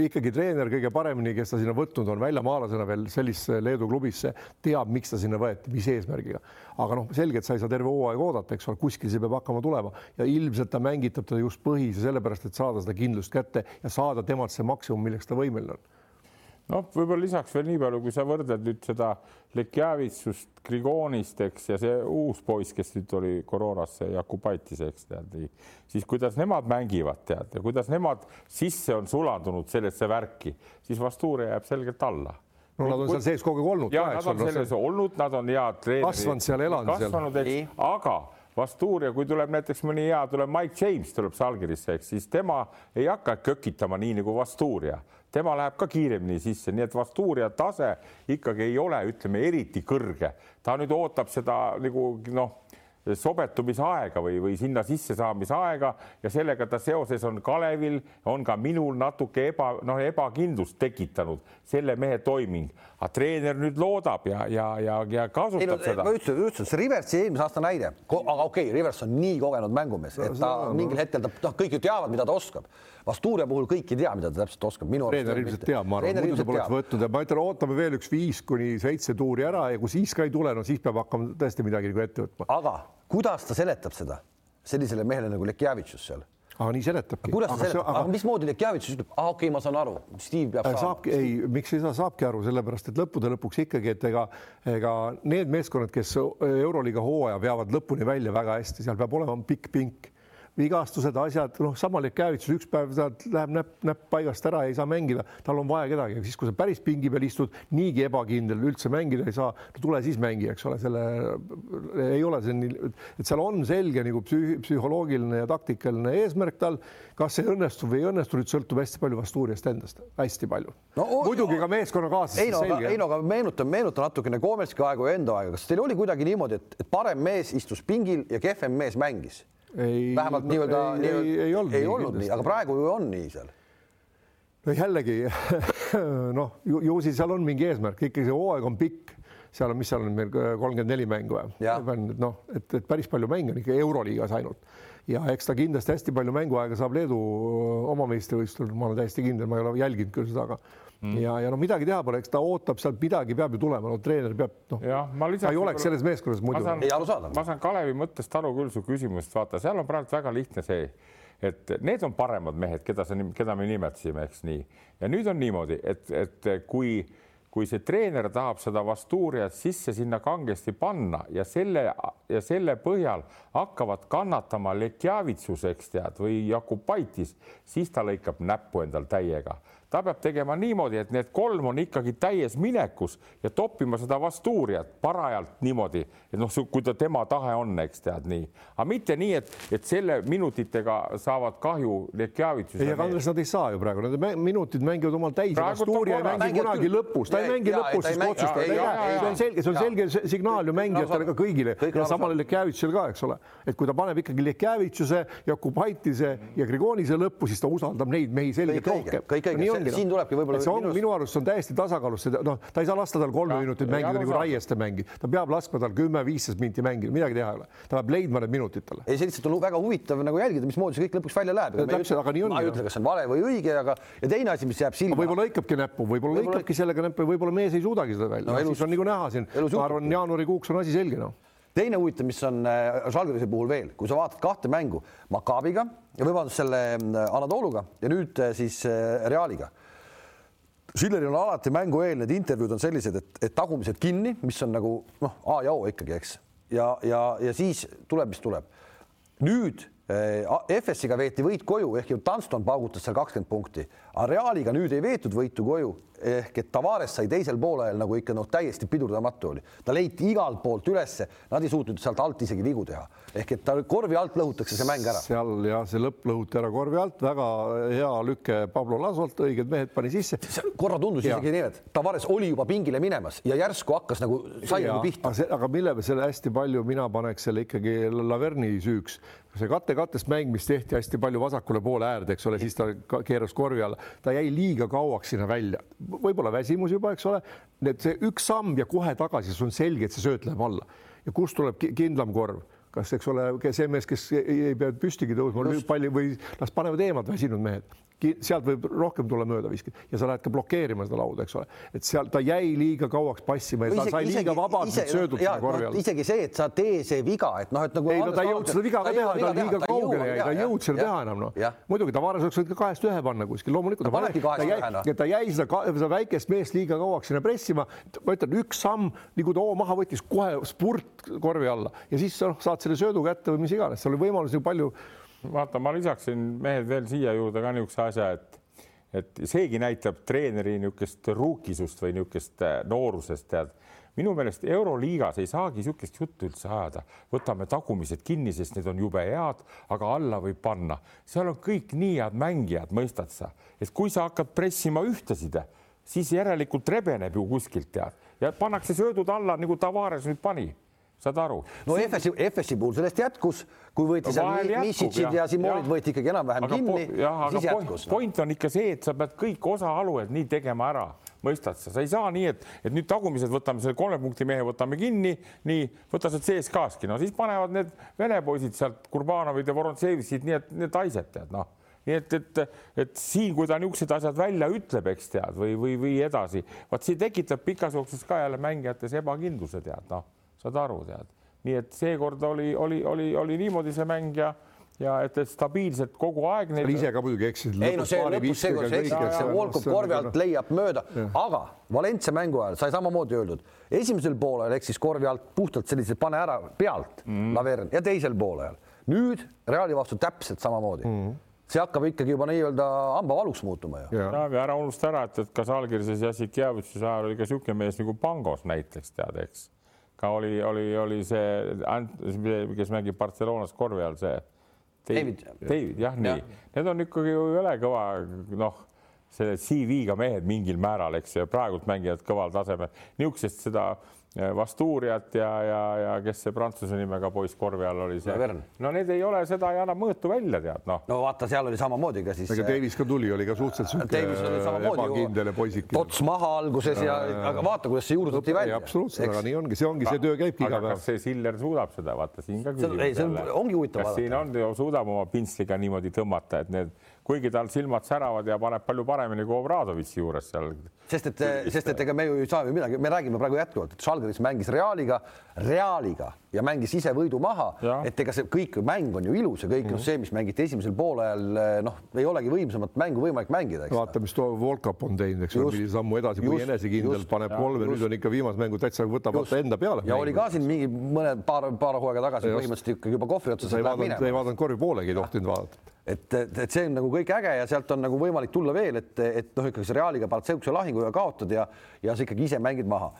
ikkagi treener kõige paremini, kes ta sinna võtnud on väljamaalasena veel sellisesse Leedu klubisse, teab, miks ta sinna võeti, mis eesmärgiga. aga noh, selge, et sa ei saa terve hooaeg oodata, eks ole, kuskil see peab hakkama tulema. Ja ilmselt ta mängitab teda just põhise sellepärast, et saada seda kindlust kätte ja saada temalt see maksimum, milleks ta võimeline on noh, võib-olla lisaks veel nii palju, kui sa võrdled nüüd seda Lekjavitsust, Grigonist, eks, ja see uus poiss, kes nüüd oli koroonasse, Jakubaitis, eks tead siis kuidas nemad mängivad, tead ja kuidas nemad sisse on sulandunud sellesse värki, siis Vastuuria jääb selgelt alla no nad on seal sees kogu aeg olnud. ja nad on selles olnud, nad on head treenerid. kasvanud seal, elanud seal. kasvanud, eks, aga Vastuuria, kui tuleb näiteks mõni hea, tuleb Mike James tuleb Salgirisse, eks siis tema ei hakka kökitama nii nagu Vastuuria tema läheb ka kiiremini sisse, nii et Vastuuria tase ikkagi ei ole, ütleme eriti kõrge. ta nüüd ootab seda nagu noh sobetumisaega või, või sinna sissesaamisaega ja sellega ta seoses on Kalevil, on ka minul natuke eba, noh, ebakindlust tekitanud selle mehe toiming. aga treener nüüd loodab ja, ja, ja, ja kasutab ei, no, seda. ma ütlesin, ütlesin, see Riversi eelmise aasta näide, aga okei okay,, Rivers on nii kogenud mängumees, et ta no, mingil hetkel ta, noh, kõik ju teavad, mida ta oskab. Vastuuria puhul kõik ei tea, mida ta täpselt oskab. treener ilmselt teab, ma arvan, muidu ta poleks võtnud ja ma ütlen, ootame veel üks viis kuni seitse tuuri ära ja kui siis ka ei tule, no siis peab hakkama tõesti midagi nagu ette võtma. aga kuidas ta seletab seda sellisele mehele nagu Lekjavitšus seal? aga nii seletabki. kuidas ta seletab, aga mismoodi Lekjavitšus ütleb, aa okei okay,, ma saan aru, Steve peab saama. saabki, ei, miks ei saa, saabki aru, sellepärast et lõppude lõpuks ikkagi, et ega, ega need meeskonnad, kes Euroliiga hooaja veavad lõpuni välja väga hästi, seal peab olema pikk pink vigastused, asjad, noh, sama Lekjavitsus üks päev ta läheb näpp, näpp paigast ära, ei saa mängida, tal on vaja kedagi, siis kui sa päris pingi peal istud, niigi ebakindel, üldse mängida ei saa, no tule siis mängi, eks ole, selle ei ole see nii, et seal on selge nagu psüh, psühholoogiline ja taktikaline eesmärk tal. kas see õnnestub või ei õnnestu, nüüd sõltub hästi palju Vasturiast endast, hästi palju no,. muidugi ka meeskonnakaaslastest. ei no, aga, ei no aga meenutan, meenutan natukene Komelski aegu ja enda aega, kas teil oli kuidagi niimoodi, et, et parem mees istus pingil ja kehvem mees mängis? Ei, vähemalt nii-öelda ei, ei, ei olnud, ei olnud nii, aga praegu ju on nii seal. no jällegi [laughs] noh, ju, ju siis seal on mingi eesmärk, ikkagi see hooaeg on pikk, seal on, mis seal on meil kolmkümmend neli mängu või? noh, et, et päris palju mänge on ikka Euroliigas ainult ja eks ta kindlasti hästi palju mänguaega saab Leedu oma meistrivõistlusel, ma olen täiesti kindel, ma ei ole jälginud küll seda, aga mm. ja, ja no midagi teha pole, eks ta ootab sealt midagi peab ju tulema, no treener peab noh, ta ei oleks selles meeskonnas muidu. ei arusaadav. ma saan Kalevi mõttest aru küll su küsimusest, vaata, seal on praegu väga lihtne see, et need on paremad mehed, keda sa, keda me nimetasime, eks nii. ja nüüd on niimoodi, et, et kui kui see treener tahab seda Vasturiat sisse sinna kangesti panna ja selle ja selle põhjal hakkavad kannatama Lekjavitsus, eks tead, või Jakubaitis, siis ta lõikab näppu endal täiega ta peab tegema niimoodi, et need kolm on ikkagi täies minekus ja toppima seda vastuurijat parajalt niimoodi, et noh, kui ta tema tahe on, eks tead nii, aga mitte nii, et, et selle minutitega saavad kahju Lekjavitsus. ei, aga Andres, nad ei saa ju praegu, need minutid mängivad omal täis, vastuurija ei mängi kunagi lõpus, ta ei mängi lõpus, siis otsustab, see on selge, see on selge signaal ju mängijatele ka kõigile ja samale Lekjavitsusele ka, eks ole, et kui ta paneb ikkagi Lekjavitsuse, Jakubaitise ja Grigonise lõppu, siis ta usaldab neid mehi selgelt rohkem ongi. siin tulebki võib-olla. see on minu arust on täiesti tasakaalus, noh, ta ei saa lasta tal kolme minutit mängida nagu Raieste mängib, ta peab laskma tal kümme-viisteist minti mängida, midagi teha ei ole, ta peab leidma need minutid talle. ei, see lihtsalt on väga huvitav nagu jälgida, mismoodi see kõik lõpuks välja läheb. täpselt, aga nii on. ma ei ütle, kas see on vale või õige, aga ja teine asi, mis jääb silma. võib-olla lõikabki näppu, võib-olla lõikabki sellega näppu, võib-olla mees ei suudagi seda välja no,, siis on nagu näha siin, ma arvan, jaanuarikuuks on asi selge noh teine huvitav, mis on Žalgirise äh, puhul veel, kui sa vaatad kahte mängu Makaabiga ja vabandust selle äh, Anadoluga ja nüüd äh, siis Realiga. Schilleril on alati mängu eel need intervjuud on sellised, et, et tagumised kinni, mis on nagu noh, A ja O ikkagi, eks, ja, ja, ja siis tuleb, mis tuleb. nüüd FS-iga veeti võit koju ehk ju Dunston paugutas seal kakskümmend punkti, aga Realiga nüüd ei veetud võitu koju ehk et Tavares sai teisel poolel nagu ikka noh, täiesti pidurdamatu oli, ta leiti igalt poolt ülesse, nad ei suutnud sealt alt isegi vigu teha ehk et ta korvi alt lõhutakse see mäng ära. seal ja see lõpp lõhuti ära korvi alt, väga hea lüke Pablo Lasolt, õiged mehed pani sisse. korra tundus ja. isegi nii, et Tavares oli juba pingile minemas ja järsku hakkas nagu sai nagu pihta. aga mille selle hästi palju mina paneks selle ikkagi Laverni süüks, see katte-kattest mäng, mis tehti hästi palju vasakule poole äärde, eks ole, siis ta keeras korvi alla, ta jäi liiga kauaks sinna välja. Võib-olla väsimus juba, eks ole, et see üks samm ja kohe tagasi, see on selge, et see sööt läheb alla. Ja kust tuleb kindlam korv? Kas, eks ole, see mees, kes ei, ei pea püstigi tõusma, palli või las panevad eemalt väsinud mehed. Sealt võib rohkem tulla mööda viskida ja sa lähed ka blokeerima seda lauda, eks ole, et seal ta jäi liiga kauaks passima ja ta sai liiga vabalt söödud sinna korvi all. isegi see, et sa tee see viga, et noh, et nagu. ei no ta ei jõudnud seda viga ka teha, ta liiga kaugele jäi, ta ei jõudnud seda teha enam noh. muidugi Tavares oleks võinud ka kahest ühe panna kuskil, loomulikult. ta panebki kahest ühe noh. ta jäi seda, seda väikest meest liiga kauaks sinna pressima, ma ütlen, üks samm, nagu too maha võttis, kohe spurt korvi alla ja siis noh, saad selle söödu kätte või mis iganes, seal oli võimalusi palju vaata, ma lisaksin mehed veel siia juurde ka niisuguse asja, et et seegi näitab treeneri niisugust ruukisust või niisugust äh, noorusest, tead. minu meelest Euroliigas ei saagi niisugust juttu üldse ajada, võtame tagumised kinni, sest need on jube head, aga alla võib panna, seal on kõik nii head mängijad, mõistad sa, et kui sa hakkad pressima ühtesid, siis järelikult rebeneb ju kuskilt tead. Ja pannakse söödud alla nagu Tavares nüüd pani saad aru? no FS-i, FS-i puhul sellest jätkus, kui võeti no, seal Misitšid ja Simonid võeti ikkagi enam-vähem kinni, siis jätkus. point on ikka see, et sa pead kõik osaalued nii tegema ära, mõistad sa, sa ei saa nii, et, et nüüd tagumised võtame selle kolme punkti mehe, võtame kinni, nii võta sealt CSKA-ski, no siis panevad need vene poisid sealt Kurbanovid ja Vorontsevisid, nii et need haiseb, tead noh. Nii et, et, et siin, kui ta niisugused asjad välja ütleb, eks tead, või, või, või edasi, vot see tekitab pikas jooksus ka jälle mängijates ebakindluse, tead noh saad aru, tead. nii et seekord oli, oli, oli, oli niimoodi see mäng ja ja et, et stabiilselt kogu aeg. Neid... ise ka muidugi eksisid. ei no see lõpus seekord sa eksid, see Volkov korvi alt leiab mööda, aga Valencia mängu ajal sai samamoodi öeldud, esimesel poolel eksis korvi alt puhtalt sellise pane ära pealt mm. Lavern ja teisel poolel. nüüd Reali vastu täpselt samamoodi mm see hakkab ikkagi juba nii-öelda hambavaluks muutuma ju. ja ära unusta ära, et, et ka Žalgirises Jassikjevitšuse ajal oli ka niisugune mees nagu Pangos näiteks tead, eks ka oli, oli, oli see, kes mängib Barcelonas korvi all, see David, David jah, nii. Ja., need on ikkagi ju jõle kõva, noh, selle CV-ga mehed mingil määral, eks ju, praegult mängivad kõval tasemel, niisugusest seda Vasturiat ja, ja, ja kes see prantsuse nimega poiss korvi all oli see. no need ei ole, seda ei anna mõõtu välja, tead noh. no vaata, seal oli samamoodi ka siis. ega Davis ka tuli, oli ka suhteliselt sihuke ebakindel ja poisike. tots maha alguses ja, ja, aga vaata, kuidas see juurutati välja. absoluutselt, aga nii ongi, see ongi, see töö käibki iga päev. kas see Siller suudab seda, vaata siin ka küsimus. ei, see on, ongi huvitav vaadata. siin on, suudab oma pintsliga niimoodi tõmmata, et need kuigi tal silmad säravad ja paneb palju paremini kui Obradovitši juures seal. sest et, sest et ega me ju ei saa ju midagi, me räägime praegu jätkuvalt, et Žalgiris mängis Realiga, Realiga ja mängis ise võidu maha, et ega see kõik mäng on ju ilus ja kõik mm -hmm. see, mis mängiti esimesel poolajal, noh, ei olegi võimsamat mängu võimalik mängida. vaata, mis too Volkap on teinud, eks ole, millise sammu edasi, kui enesekindel paneb kolme, nüüd on ikka viimase mängu täitsa võtab vaata enda peale. ja oli ka siin mingi mõned paar, paar hooaega tagasi põhimõtteliselt ikkagi juba kohvri otsas. sa ei vaadanud, ei vaadanud korvi poolegi ei tohtinud vaadata et, et, see on nagu kõik äge ja sealt on nagu võimalik tulla veel, et, et noh, ikkagi see Realiga Baltseukse lahinguga kaotad ja, ja sa ikkagi ise mängid maha.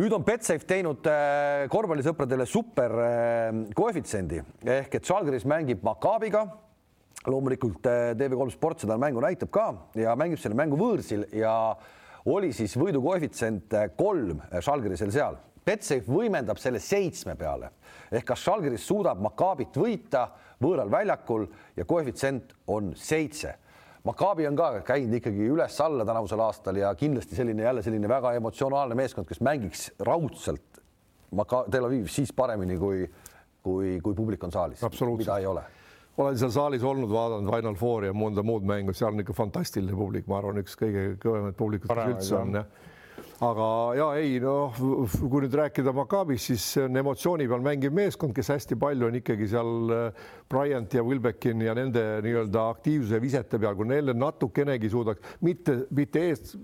nüüd on Betsafe teinud äh, korvpallisõpradele super äh, koefitsiendi ehk et Žalgiris mängib Maccabiga loomulikult äh, TV3 Sport seda mängu näitab ka ja mängib selle mängu võõrsil ja oli siis võidukoefitsient kolm Žalgirisel seal. Betsafe võimendab selle seitsme peale ehk kas Žalgiris suudab Maccabit võita võõral väljakul ja koefitsient on seitse. Maccabi on ka käinud ikkagi üles-alla tänavusel aastal ja kindlasti selline jälle selline väga emotsionaalne meeskond, kes mängiks raudselt Tel Avivis siis paremini kui, kui, kui publik on saalis, mida ei ole. Olen seal saalis olnud, vaadanud Final Fouri ja mõnda muud mängu, seal on ikka fantastiline publik, ma arvan, üks kõige kõvemaid publikuid, mis üldse on jah aga ja ei noh, kui nüüd rääkida Maccabist, siis see on emotsiooni peal mängiv meeskond, kes hästi palju on ikkagi seal äh, Bryant ja Wilbekin ja nende nii-öelda aktiivsuse visete peal, kui neile natukenegi suudaks mitte, mitte ees,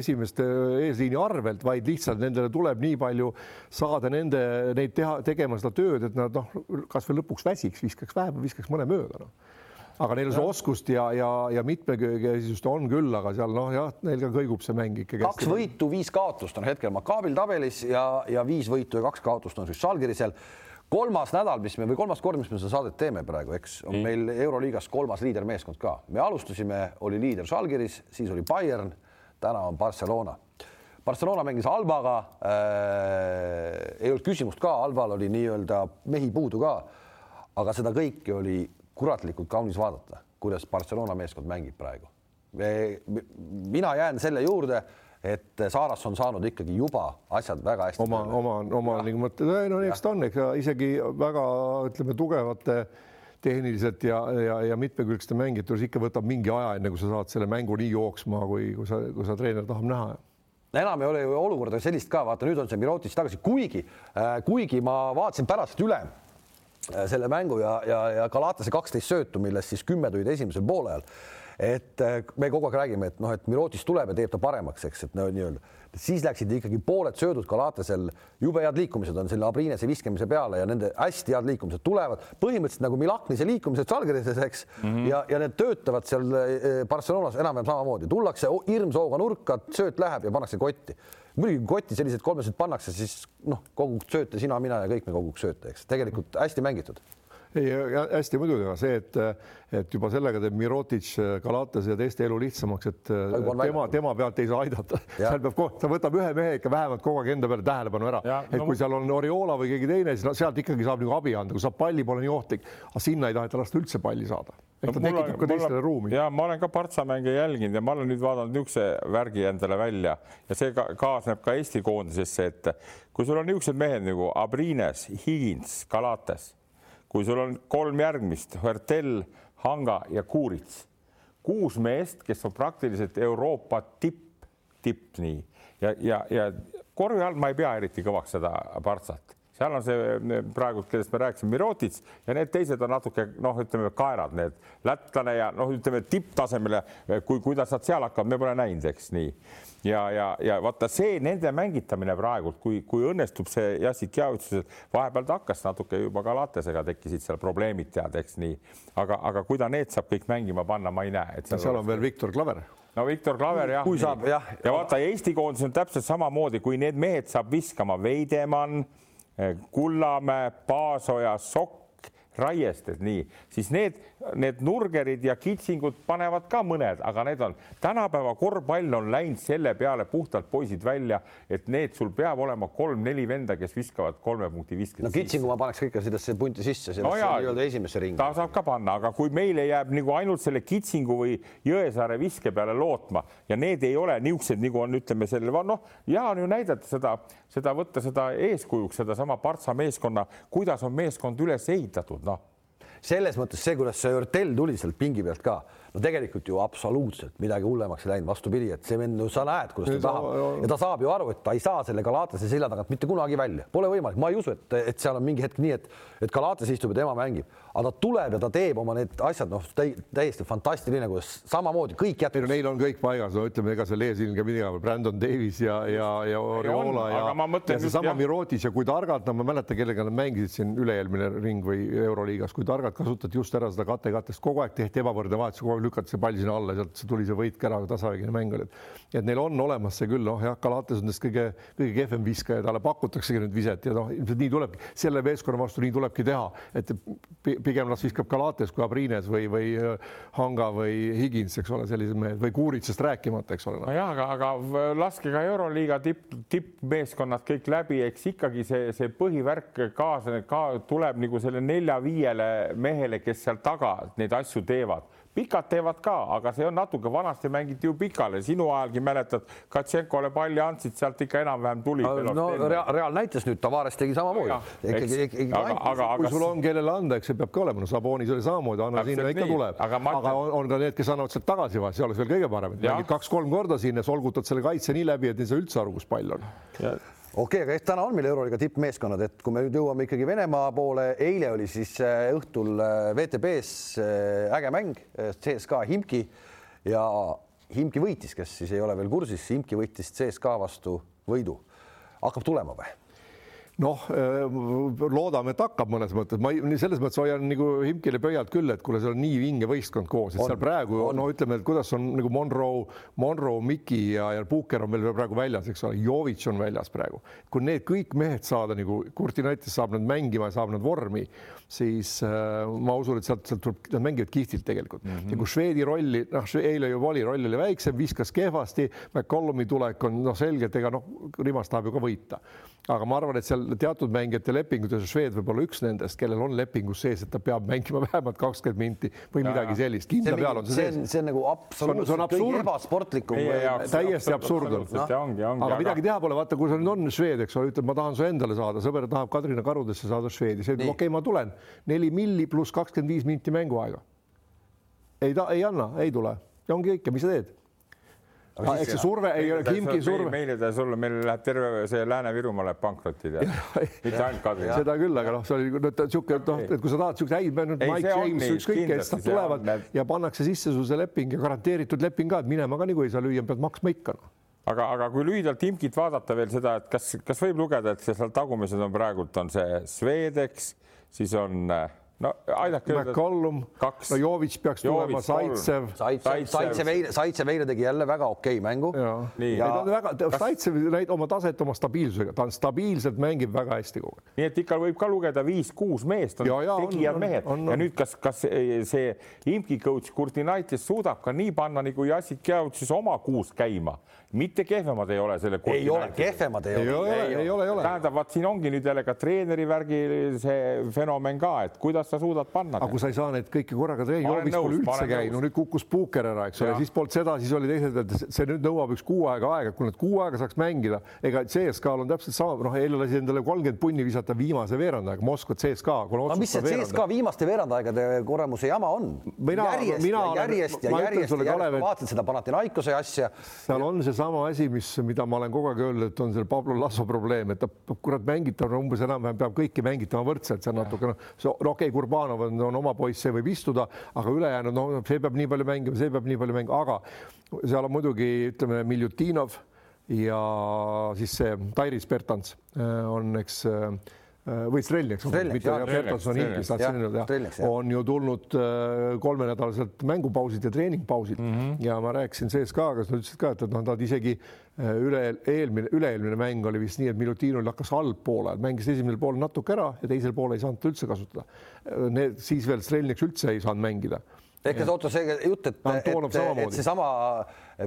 esimeste eesliini arvelt, vaid lihtsalt nendele tuleb nii palju saada nende, neid teha, tegema seda tööd, et nad noh, kasvõi lõpuks väsiks, viskaks vähem, viskaks mõne mööda noh aga neil see oskust ja, ja, ja mitmekesisust on küll, aga seal noh, jah, neil ka kõigub see mäng ikkagi. kaks võitu, viis kaotust on hetkel Makaabil tabelis ja, ja viis võitu ja kaks kaotust on siis Žalgirisel. kolmas nädal, mis me või kolmas kord, mis me seda saadet teeme praegu, eks on mm. meil Euroliigas kolmas liidermeeskond ka. me alustasime, oli liider Žalgiris, siis oli Bayern, täna on Barcelona. Barcelona mängis Albaga äh,, ei olnud küsimust ka, Albal oli nii-öelda mehi puudu ka. aga seda kõike oli kuratlikult kaunis vaadata, kuidas Barcelona meeskond mängib praegu. mina jään selle juurde, et Saaras on saanud ikkagi juba asjad väga hästi. oma, oma, oma nagu mõtted, no eks ta on, ega isegi väga ütleme tugevate tehniliselt ja, ja, ja mitmekülgsete mängijate juures ikka võtab mingi aja, enne kui sa saad selle mängu nii jooksma, kui, kui sa, kui sa treener tahab näha enam ei ole ju olukorda sellist ka, vaata nüüd on see Mirotic tagasi, kuigi, äh, kuigi ma vaatasin pärast üle selle mängu ja, ja, ja Galatase kaksteist söötu, millest siis kümme tulid esimesel poolajal. Et äh, me kogu aeg räägime, et noh, et Mirotis tuleb ja teeb ta paremaks, eks, et no nii-öelda, siis läksid ikkagi pooled söödud Galatesel, jube head liikumised on selle Abrinese viskamise peale ja nende hästi head liikumised tulevad. Põhimõtteliselt nagu Milaknise liikumised Salgerises, eks mm, -hmm. ja, ja need töötavad seal äh, Barcelonas enam-vähem samamoodi, tullakse hirmsooga nurka, sööt läheb ja pannakse kotti muidugi kotti sellised kolmesed pannakse, siis noh, koguks sööte sina, mina ja kõik me koguks sööte, eks. Tegelikult hästi mängitud ei, hästi muidugi, aga see, et, et juba sellega teeb Mirotic Galatas ja teiste elu lihtsamaks, et tema, tema pealt ei saa aidata. [laughs] seal peab, ta võtab ühe mehe ikka vähemalt kogu aeg enda peale tähelepanu ära, et no, kui seal on Oriola või keegi teine, siis no, sealt ikkagi saab nagu abi anda, kui saab palli, pole nii ohtlik, aga sinna ei taheta lasta üldse palli saada. ehk ta tekitab ka teistele ruumi. ja ma olen ka Partsa mänge jälginud ja ma olen nüüd vaadanud niisuguse värgi endale välja ja see ka, kaasneb ka Eesti koondisesse, et kui sul on niisugused mehed nagu Abrines, Higins, Galates kui sul on kolm järgmist, Hertel, Hanga ja Kuurits, kuus meest, kes on praktiliselt Euroopa tipp, tipp nii. Ja, ja, ja korvi all ma ei pea eriti kõvaks seda Partsat. Seal on see praegu, kellest me rääkisime, Mirotits ja need teised on natuke noh, ütleme kaerad, need lätlane ja noh, ütleme tipptasemele, kui, kuidas nad seal hakkavad, me pole näinud, eks nii. Ja, ja, ja vaata see nende mängitamine praegult, kui, kui õnnestub see Jassik Javitsus, vahepeal ta hakkas natuke juba ka Latesega tekkisid seal probleemid tead, eks nii, aga, aga kui ta need saab kõik mängima panna, ma ei näe, et seal, seal on veel Viktor Klaver no Viktor Klaver jah. kui saab jah. ja vaata Eesti koondis on täpselt samamoodi, kui need mehed saab viskama Veidemann Kullamäe, Paasoja, Sokk, Raiested, nii, siis need, need nurgerid ja kitsingud panevad ka mõned, aga need on, tänapäeva korvpall on läinud selle peale puhtalt poisid välja, et need, sul peab olema kolm-neli venda, kes viskavad kolme punkti visked. no kitsingu ma paneks ka ikka sellesse punti sisse, sellesse no nii-öelda esimesse ringi. ta saab ka panna, aga kui meile jääb nagu ainult selle kitsingu või Jõesaare viske peale lootma ja need ei ole niisugused, nagu on, ütleme selle, noh, hea on ju näidata seda, seda võtta seda eeskujuks, sedasama Partsa meeskonna, kuidas on meeskond üles ehitatud, noh selles mõttes see, kuidas see Örtel tuli sealt pingi pealt ka no tegelikult ju absoluutselt midagi hullemaks ei läinud, vastupidi, et see vend, no sa näed, kuidas ta ei tahab. saa, ja ta saab ju aru, et ta ei saa selle Galatase selja tagant mitte kunagi välja, pole võimalik, ma ei usu, et, et seal on mingi hetk nii, et, et Galatas istub ja tema mängib, aga ta tuleb ja ta teeb oma need asjad, noh, täiesti fantastiline, kuidas samamoodi kõik jätkub. Neil on kõik paigas, no ütleme, ega seal ees ilmselt midagi, Brandon Davis ja, ja, ja Oriola ja, ja seesama Mirotis ja kui targalt, no ma ei mäleta, kellega nad mängisid siin üle-eelmine ring või Euroliigas, kui targalt kasutati just ära seda kate-katest, kogu aeg. Tehti ebavõrdne vahetus, kogu aeg lükati see pall sinna alla, sealt tuli see võit ka ära, tasavägine mäng oli. et neil on olemas see küll, noh jah, Galatas on nendest kõige, kõige kehvem viskaja, talle pakutaksegi nüüd viset ja noh, ilmselt nii tulebki, selle meeskonna vastu nii tulebki teha, et pigem las viskab Galatas kui Abrines või, või äh, Hanga või Higins, eks ole, sellised mehed või Kuuritsast rääkimata, eks ole no.. nojah, aga, aga laske ka Euroliiga tipp, tippmeeskonnad kõik läbi, eks ikkagi see, see põhivärk kaasa ka tuleb nagu selle nelja-viiele mehele, kes seal taga neid asju teevad pikad teevad ka, aga see on natuke, vanasti mängiti ju pikale, sinu ajalgi mäletad, Katšenkole palli andsid, sealt ikka enam-vähem tuli. no rea Real näitas nüüd, Tavares tegi samamoodi. aga, aga kui sul on, kellele anda, eks see peab ka olema, no Sabonis oli samamoodi, anna sinna ikka nii. tuleb, aga, aga, aga on, on ka need, kes annavad sealt tagasi, see oleks veel kõige parem, et mängid kaks-kolm korda siin ja solgutad selle kaitse nii läbi, et ei saa üldse aru, kus pall on okei okay,, aga täna on meil Euroliiga tippmeeskonnad, et kui me nüüd jõuame ikkagi Venemaa poole, eile oli siis äh, õhtul äh, VTB-s äh, äge mäng, CSKA Himki ja Himki võitis, kes siis ei ole veel kursis, Himki võitis CSKA vastu võidu. hakkab tulema või? Noh, äh, loodame, et hakkab mõnes mõttes, ma selles mõttes hoian nagu Himkile pöialt küll, et kuule, seal on nii vinge võistkond koos, et on, seal praegu on. no ütleme, et kuidas on nagu Monroe, Monroe, Miki ja, ja Puuker on veel praegu väljas, eks ole, Jovitš on väljas praegu. kui need kõik mehed saada nagu Kurtinaitis saab nad mängima ja saab nad vormi, siis äh, ma usun, et sealt, sealt tuleb, nad mängivad kihvtilt tegelikult mm. -hmm. ja kui Šveidi rolli, noh, eile juba oli, roll oli väiksem, viskas kehvasti, McCollumi tulek on noh, selgelt, ega noh, Rimas tahab ju ka võita, aga ma arvan, et seal teatud mängijate lepingutes, Šved võib olla üks nendest, kellel on lepingus sees, et ta peab mängima vähemalt kakskümmend minti või ja, midagi sellist, kindla peal on see sees. see on nagu absoluutselt kõige ebasportlikum. täiesti absurd on. aga midagi teha pole, vaata, kui sa nüüd on Šved, eks ole, ütled, ma tahan su endale saada, sõber tahab Kadrina karudesse saada Švedi, see ütleb, okei okay,, ma tulen, neli milli pluss kakskümmend viis minti mänguaega. ei ta ei anna, ei tule. Ja ongi kõik. Ja mis sa teed aga eks see surve ei ole, Kimki surve. meile ta sulle, meil läheb terve see Lääne-Virumaa läheb pankrotti tead, [laughs] mitte ainult Kadri. seda küll, aga noh, see oli niisugune, noh, et kui sa tahad niisuguseid häid mänge, Mike James, ükskõik kes, nad tulevad ja pannakse sisse sul see leping ja garanteeritud leping ka, et minema ka niikuinii ei saa lüüa, pead maksma ikka no aga, aga kui lühidalt Imkit vaadata veel seda, et kas, kas võib lugeda, et seal tagumises on praegult on see Svedeks, siis on äh, no aidake. McCollum, no Jovic peaks tulema, Zaitsev. Zaitsev eile, Zaitsev eile tegi jälle väga okei okay mängu. ja ta on väga, Zaitsev näitab oma taset oma stabiilsusega, ta on stabiilselt mängib väga hästi kogu aeg. nii et ikka võib ka lugeda viis-kuus meest on tegijad mehed on, on, ja nüüd, kas, kas see imki coach Kurtinaitis suudab ka nii panna nagu Jassik Kjavtšis oma kuus käima, mitte kehvemad ei ole selle. ei ole, kehvemad ei, ei ole, ei ole, ei ole. tähendab, vaat siin ongi nüüd jälle ka treeneri värgi see fenomen ka, et kuidas sa suudad panna. aga kui sa ei saa neid kõiki korraga teha, Jovis pole üldse käinud, nüüd kukkus Puuker ära, eks ole, siis polnud seda, siis oli teised, et see nüüd nõuab üks kuu aega aega, kui nad kuu aega saaks mängida, ega CSKA-l on täpselt sama, noh, eile lasi endale kolmkümmend punni visata viimase veerandajaga, Moskva CSKA. aga mis see CSKA viimaste veerandaegade kuramuse jama on? järjest mina ja järjest ja järjest ja järjest, vaatad seda Panathinaikose asja. seal on seesama asi, mis, mida ma olen kogu aeg öelnud, et on seal Pablo Lasso probleem, et ta kurat mängitav umbes enam-vähem peab kõiki mängitama võrdselt, see on natuke noh, no okei okay,, Kurbanov on, on oma poiss, see võib istuda, aga ülejäänud, no see peab nii palju mängima, see peab nii palju mängima, aga seal on muidugi ütleme, Miljutinov ja siis see Tairis Bertans äh, on, eks äh, või Strelnik, mitte Bertans on Inglis, tahtsin öelda, on ju tulnud äh, kolmenädalaselt mängupausid ja treeningpausid. Mm -hmm. ja ma rääkisin CSKA-ga, nad ütlesid ka, et, et noh, nad isegi üle eelmine, üle-eelmine mäng oli vist nii, et Milutinov hakkas allpoole, mängis esimesel poolel natuke ära ja teisel pool ei saanud üldse kasutada. Need siis veel Strelniks üldse ei saanud mängida ehk et oota, see jutt, et, et, et seesama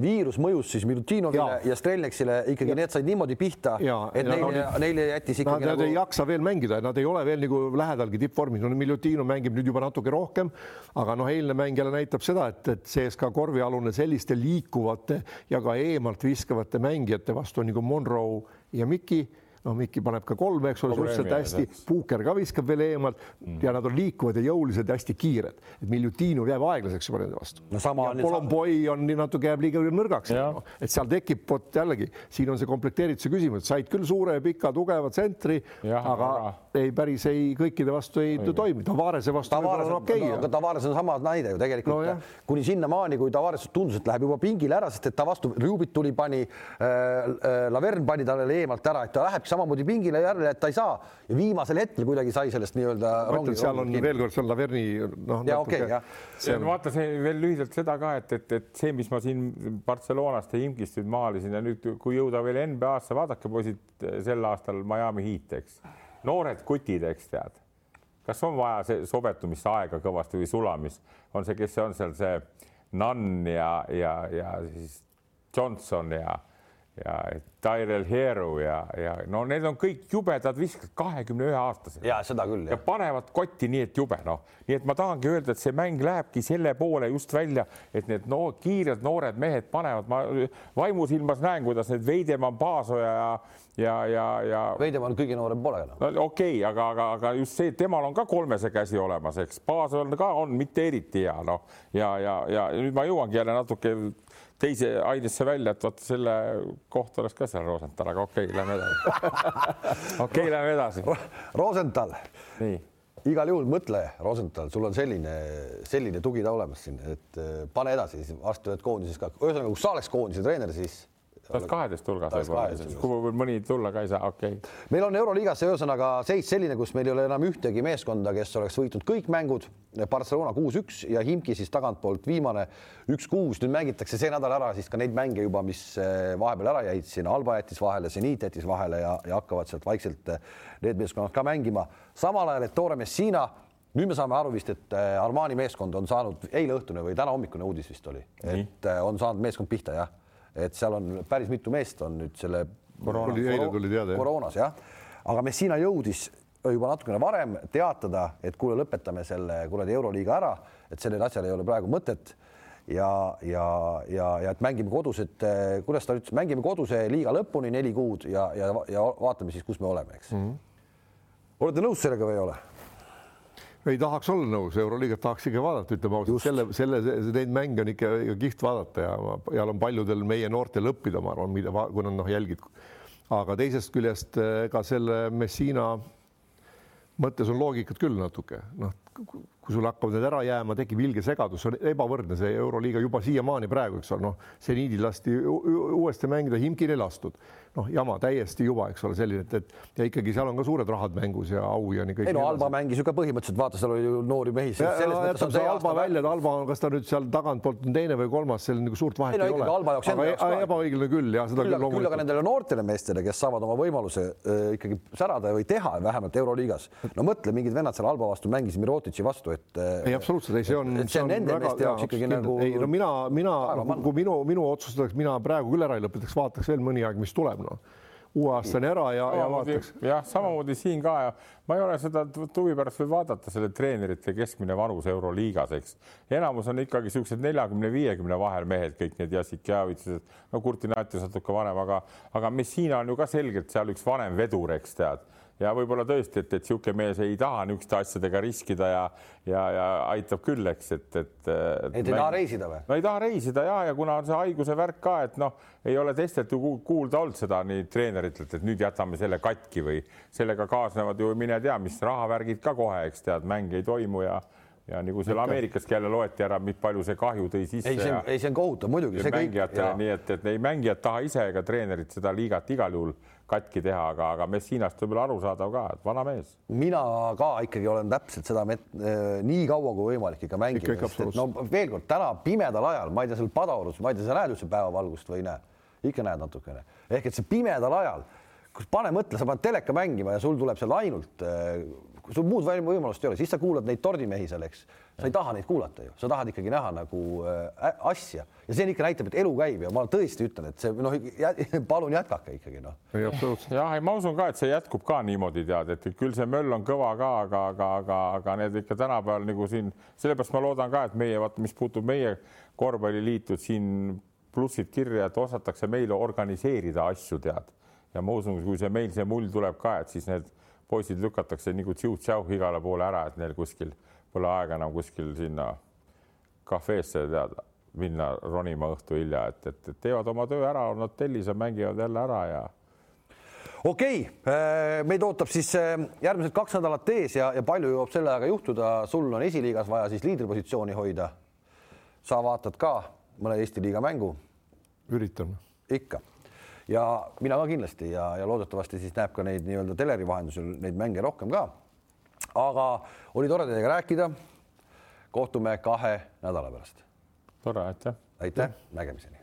viirus mõjus siis Milutinovile ja, ja Strelniksile ikkagi, need said niimoodi pihta, et neile no,, neile jättis ikkagi. Nad nagu... ei jaksa veel mängida, nad ei ole veel nagu lähedalgi tippvormis, no Milutinov mängib nüüd juba natuke rohkem, aga noh, eilne mäng jälle näitab seda, et, et CSKA korvialune selliste liikuvate ja ka eemalt viskavate mängijate vastu nagu Monroe ja Miki noh, Mikki paneb ka kolme, eks ole, suhteliselt hästi, Puuker ka viskab veel eemalt mm. ja nad on liikuvad ja jõulised ja hästi kiired, et Miljutinov jääb aeglaseks juba nende vastu. no sama on. Polomboi on natuke jääb liiga nõrgaks, no, et seal tekib vot jällegi, siin on see komplekteerituse küsimus, said küll suure ja pika tugeva tsentri, aga, aga ei päris ei kõikide vastu ei Õige. toimi, Tavarese vastu Tavares on okei okay, no,. Tavares on sama näide ju tegelikult no, kuni sinnamaani, kui Tavares tundus, et läheb juba pingile ära, sest et ta vastu, Rubit tuli, pani äh,, äh, Lavern pani talle eemalt ära, et ta lähebki samamoodi pingile järele, et ta ei saa ja viimasel hetkel kuidagi sai sellest nii-öelda. seal on kinni. veel kord seal Laverni noh. ja okei okay,, jah. vaata see veel lühidalt seda ka, et, et, et see, mis ma siin Barcelonast ja Imgist nüüd maalisin ja nüüd, kui jõuda veel NBA-sse, vaadake poisid sel aastal Miami Heat, eks noored kutid, eks tead. kas on vaja see sobetumisaega kõvasti või sulamist, on see, kes see on seal see Nunn ja, ja, ja siis Johnson ja ja Tyrell Hero ja, ja no need on kõik jubedad viskajad, kahekümne ühe aastased. ja seda küll. ja panevad kotti nii, et jube noh, nii et ma tahangi öelda, et see mäng lähebki selle poole just välja, et need no, kiired noored mehed panevad, ma vaimusilmas näen, kuidas need Veidemann, Paasoja ja ja, ja, ja. Veidemann kõige noorem pole enam. no okei okay,, aga, aga, aga just see, temal on ka kolmese käsi olemas, eks, Paasoja ka on mitte eriti hea, noh ja, ja, ja nüüd ma jõuangi jälle natuke teise ainesse välja, et vaata selle koht oleks ka seal Rosenthal, aga okei okay,, lähme edasi. okei lähme edasi. Rosenthal. nii igal juhul mõtle, Rosenthal, sul on selline, selline tugi ta olemas siin, et äh, pane edasi, varsti oled koondises ka, ühesõnaga, kui sa oleks koondise treener, siis saad kaheteist hulgas võib-olla, kui mõni tulla ka ei saa, okei okay.. meil on Euroliigas ühesõnaga seis selline, kus meil ei ole enam ühtegi meeskonda, kes oleks võitnud kõik mängud. Barcelona kuus-üks ja Himki siis tagantpoolt viimane üks-kuus. nüüd mängitakse see nädal ära siis ka neid mänge juba, mis eh, vahepeal ära jäid siin, Alba jättis vahele, Zenit jättis vahele ja, ja hakkavad sealt vaikselt eh, need meeskonnad ka mängima. samal ajal Ettore Messina nüüd me saame aru vist, et eh, Armani meeskond on saanud eile õhtune või täna hommikune uudis vist oli, et on saanud meeskond pihta jah et seal on päris mitu meest on nüüd selle koroona, eile tuli teada koroonas jah, aga Messina jõudis juba natukene varem teatada, et kuule, lõpetame selle kuradi Euroliiga ära, et sellel asjal ei ole praegu mõtet ja, ja, ja, ja et mängime kodused, kuidas ta ütles, mängime koduse liiga lõpuni neli kuud ja, ja, ja vaatame siis, kus me oleme, eks mm. -hmm. olete nõus sellega või ei ole? Ei tahaks olla nõus, Euroliigat tahaks ikka vaadata, ütleme ausalt, selle, selle, neid mänge on ikka, ikka kihvt vaadata ja, ja on paljudel meie noortel õppida, ma arvan, mida, kui nad noh, jälgid. aga teisest küljest ka selle Messina mõttes on loogikat küll natuke, noh, kui sul hakkavad need ära jääma, tekib ilge segadus, see on ebavõrdne, see Euroliiga juba siiamaani praegu, eks ole, noh, seniidil lasti uuesti mängida, Himkin ei lastud noh, jama täiesti juba, eks ole, selline, et, et ja ikkagi seal on ka suured rahad mängus ja au ja nii kõik. ei no Alba mängis ju ka põhimõtteliselt, vaata, seal oli ju noori mehi. jätab see Alba välja, et Alba on, kas ta nüüd seal tagantpoolt on teine või kolmas, seal nagu suurt vahet ei, no, ei ole. aga e- ebaõiglane küll ja seda küll, küll loomulikult. küll aga nendele noortele meestele, kes saavad oma võimaluse äh, ikkagi särada või teha vähemalt Euroliigas. no mõtle, mingid vennad seal Alba vastu mängisid Mirotitši vastu, et. ei, absoluutselt, ei, see on. see on nende meeste jaoks ikkagi nagu. ei no mina, mina, kui minu, minu otsustataks, mina praegu küll ära ei lõpetaks, vaataks veel mõni aeg, mis tuleb, noh uue aastani ära ja, ja vaataks. jah, samamoodi siin ka ja ma ei ole seda huvi pärast veel vaadata selle treenerite keskmine vanus Euroliigas, eks. enamus on ikkagi niisugused neljakümne, viiekümne vahel mehed, kõik need Jassikjavitsed, no Kurtinati natuke vanem, aga, aga Messina on ju ka selgelt seal üks vanem vedur, eks tead ja võib-olla tõesti, et, et niisugune mees ei taha niisuguste asjadega riskida ja, ja, ja aitab küll, eks, et, et. et ei taha reisida või? no ei taha reisida ja, ja kuna on see haiguse värk ka, et noh, ei ole teistelt ju kuulda olnud seda nii treeneritelt, et nüüd jätame selle katki või sellega kaasnevad ju mine tea, mis rahavärgid ka kohe, eks tead, mänge ei toimu ja ja nagu seal Ameerikaski jälle loeti ära, mis palju see kahju tõi sisse. ei, see on, ei, see on kohutav muidugi. mängijatele, nii et, et ei mängijad taha ise ega treenerid seda liigat igal juhul katki teha, aga, aga Messinast võib-olla arusaadav ka, et vana mees. mina ka ikkagi olen täpselt seda met, äh, nii kaua kui võimalik ikka mängida, no veel kord täna pimedal ajal, ma ei tea, seal Padaorus, ma ei tea, sa näed üldse päevavalgust või ei näe? ikka näed natukene, ehk et see pimedal ajal, kus pane mõtle, sa paned teleka mängima ja sul tuleb seal ainult äh, kui sul muud võimalust ei ole, siis sa kuulad neid tordimehi seal, eks. sa ei taha neid kuulata ju, sa tahad ikkagi näha nagu äh, asja ja see ikka näitab, et elu käib ja ma tõesti ütlen, et see noh, [laughs] palun jätkake ikkagi noh. jah, ei ma usun ka, et see jätkub ka niimoodi tead, et küll see möll on kõva ka, aga, aga, aga, aga need ikka tänapäeval nagu siin, sellepärast ma loodan ka, et meie vaata, mis puutub meie korvpalliliitu, siin plussid kirja, et osatakse meile organiseerida asju, tead. ja ma usun, kui see meil see mull tuleb ka, et siis need poisid lükatakse nagu tšiu-tšau igale poole ära, et neil kuskil pole aega enam kuskil sinna kafeesse tead minna ronima õhtu hilja, et, et, et teevad oma töö ära, on hotellis ja mängivad jälle ära ja. okei okay., meid ootab siis äh, järgmised kaks nädalat ees ja, ja palju jõuab selle ajaga juhtuda, sul on esiliigas vaja siis liidripositsiooni hoida. sa vaatad ka mõne Eesti liiga mängu? üritan. ikka ja mina ka kindlasti ja, ja loodetavasti siis näeb ka neid nii-öelda teleri vahendusel neid mänge rohkem ka. aga oli tore teiega rääkida. kohtume kahe nädala pärast. tore, aitäh. aitäh, nägemiseni.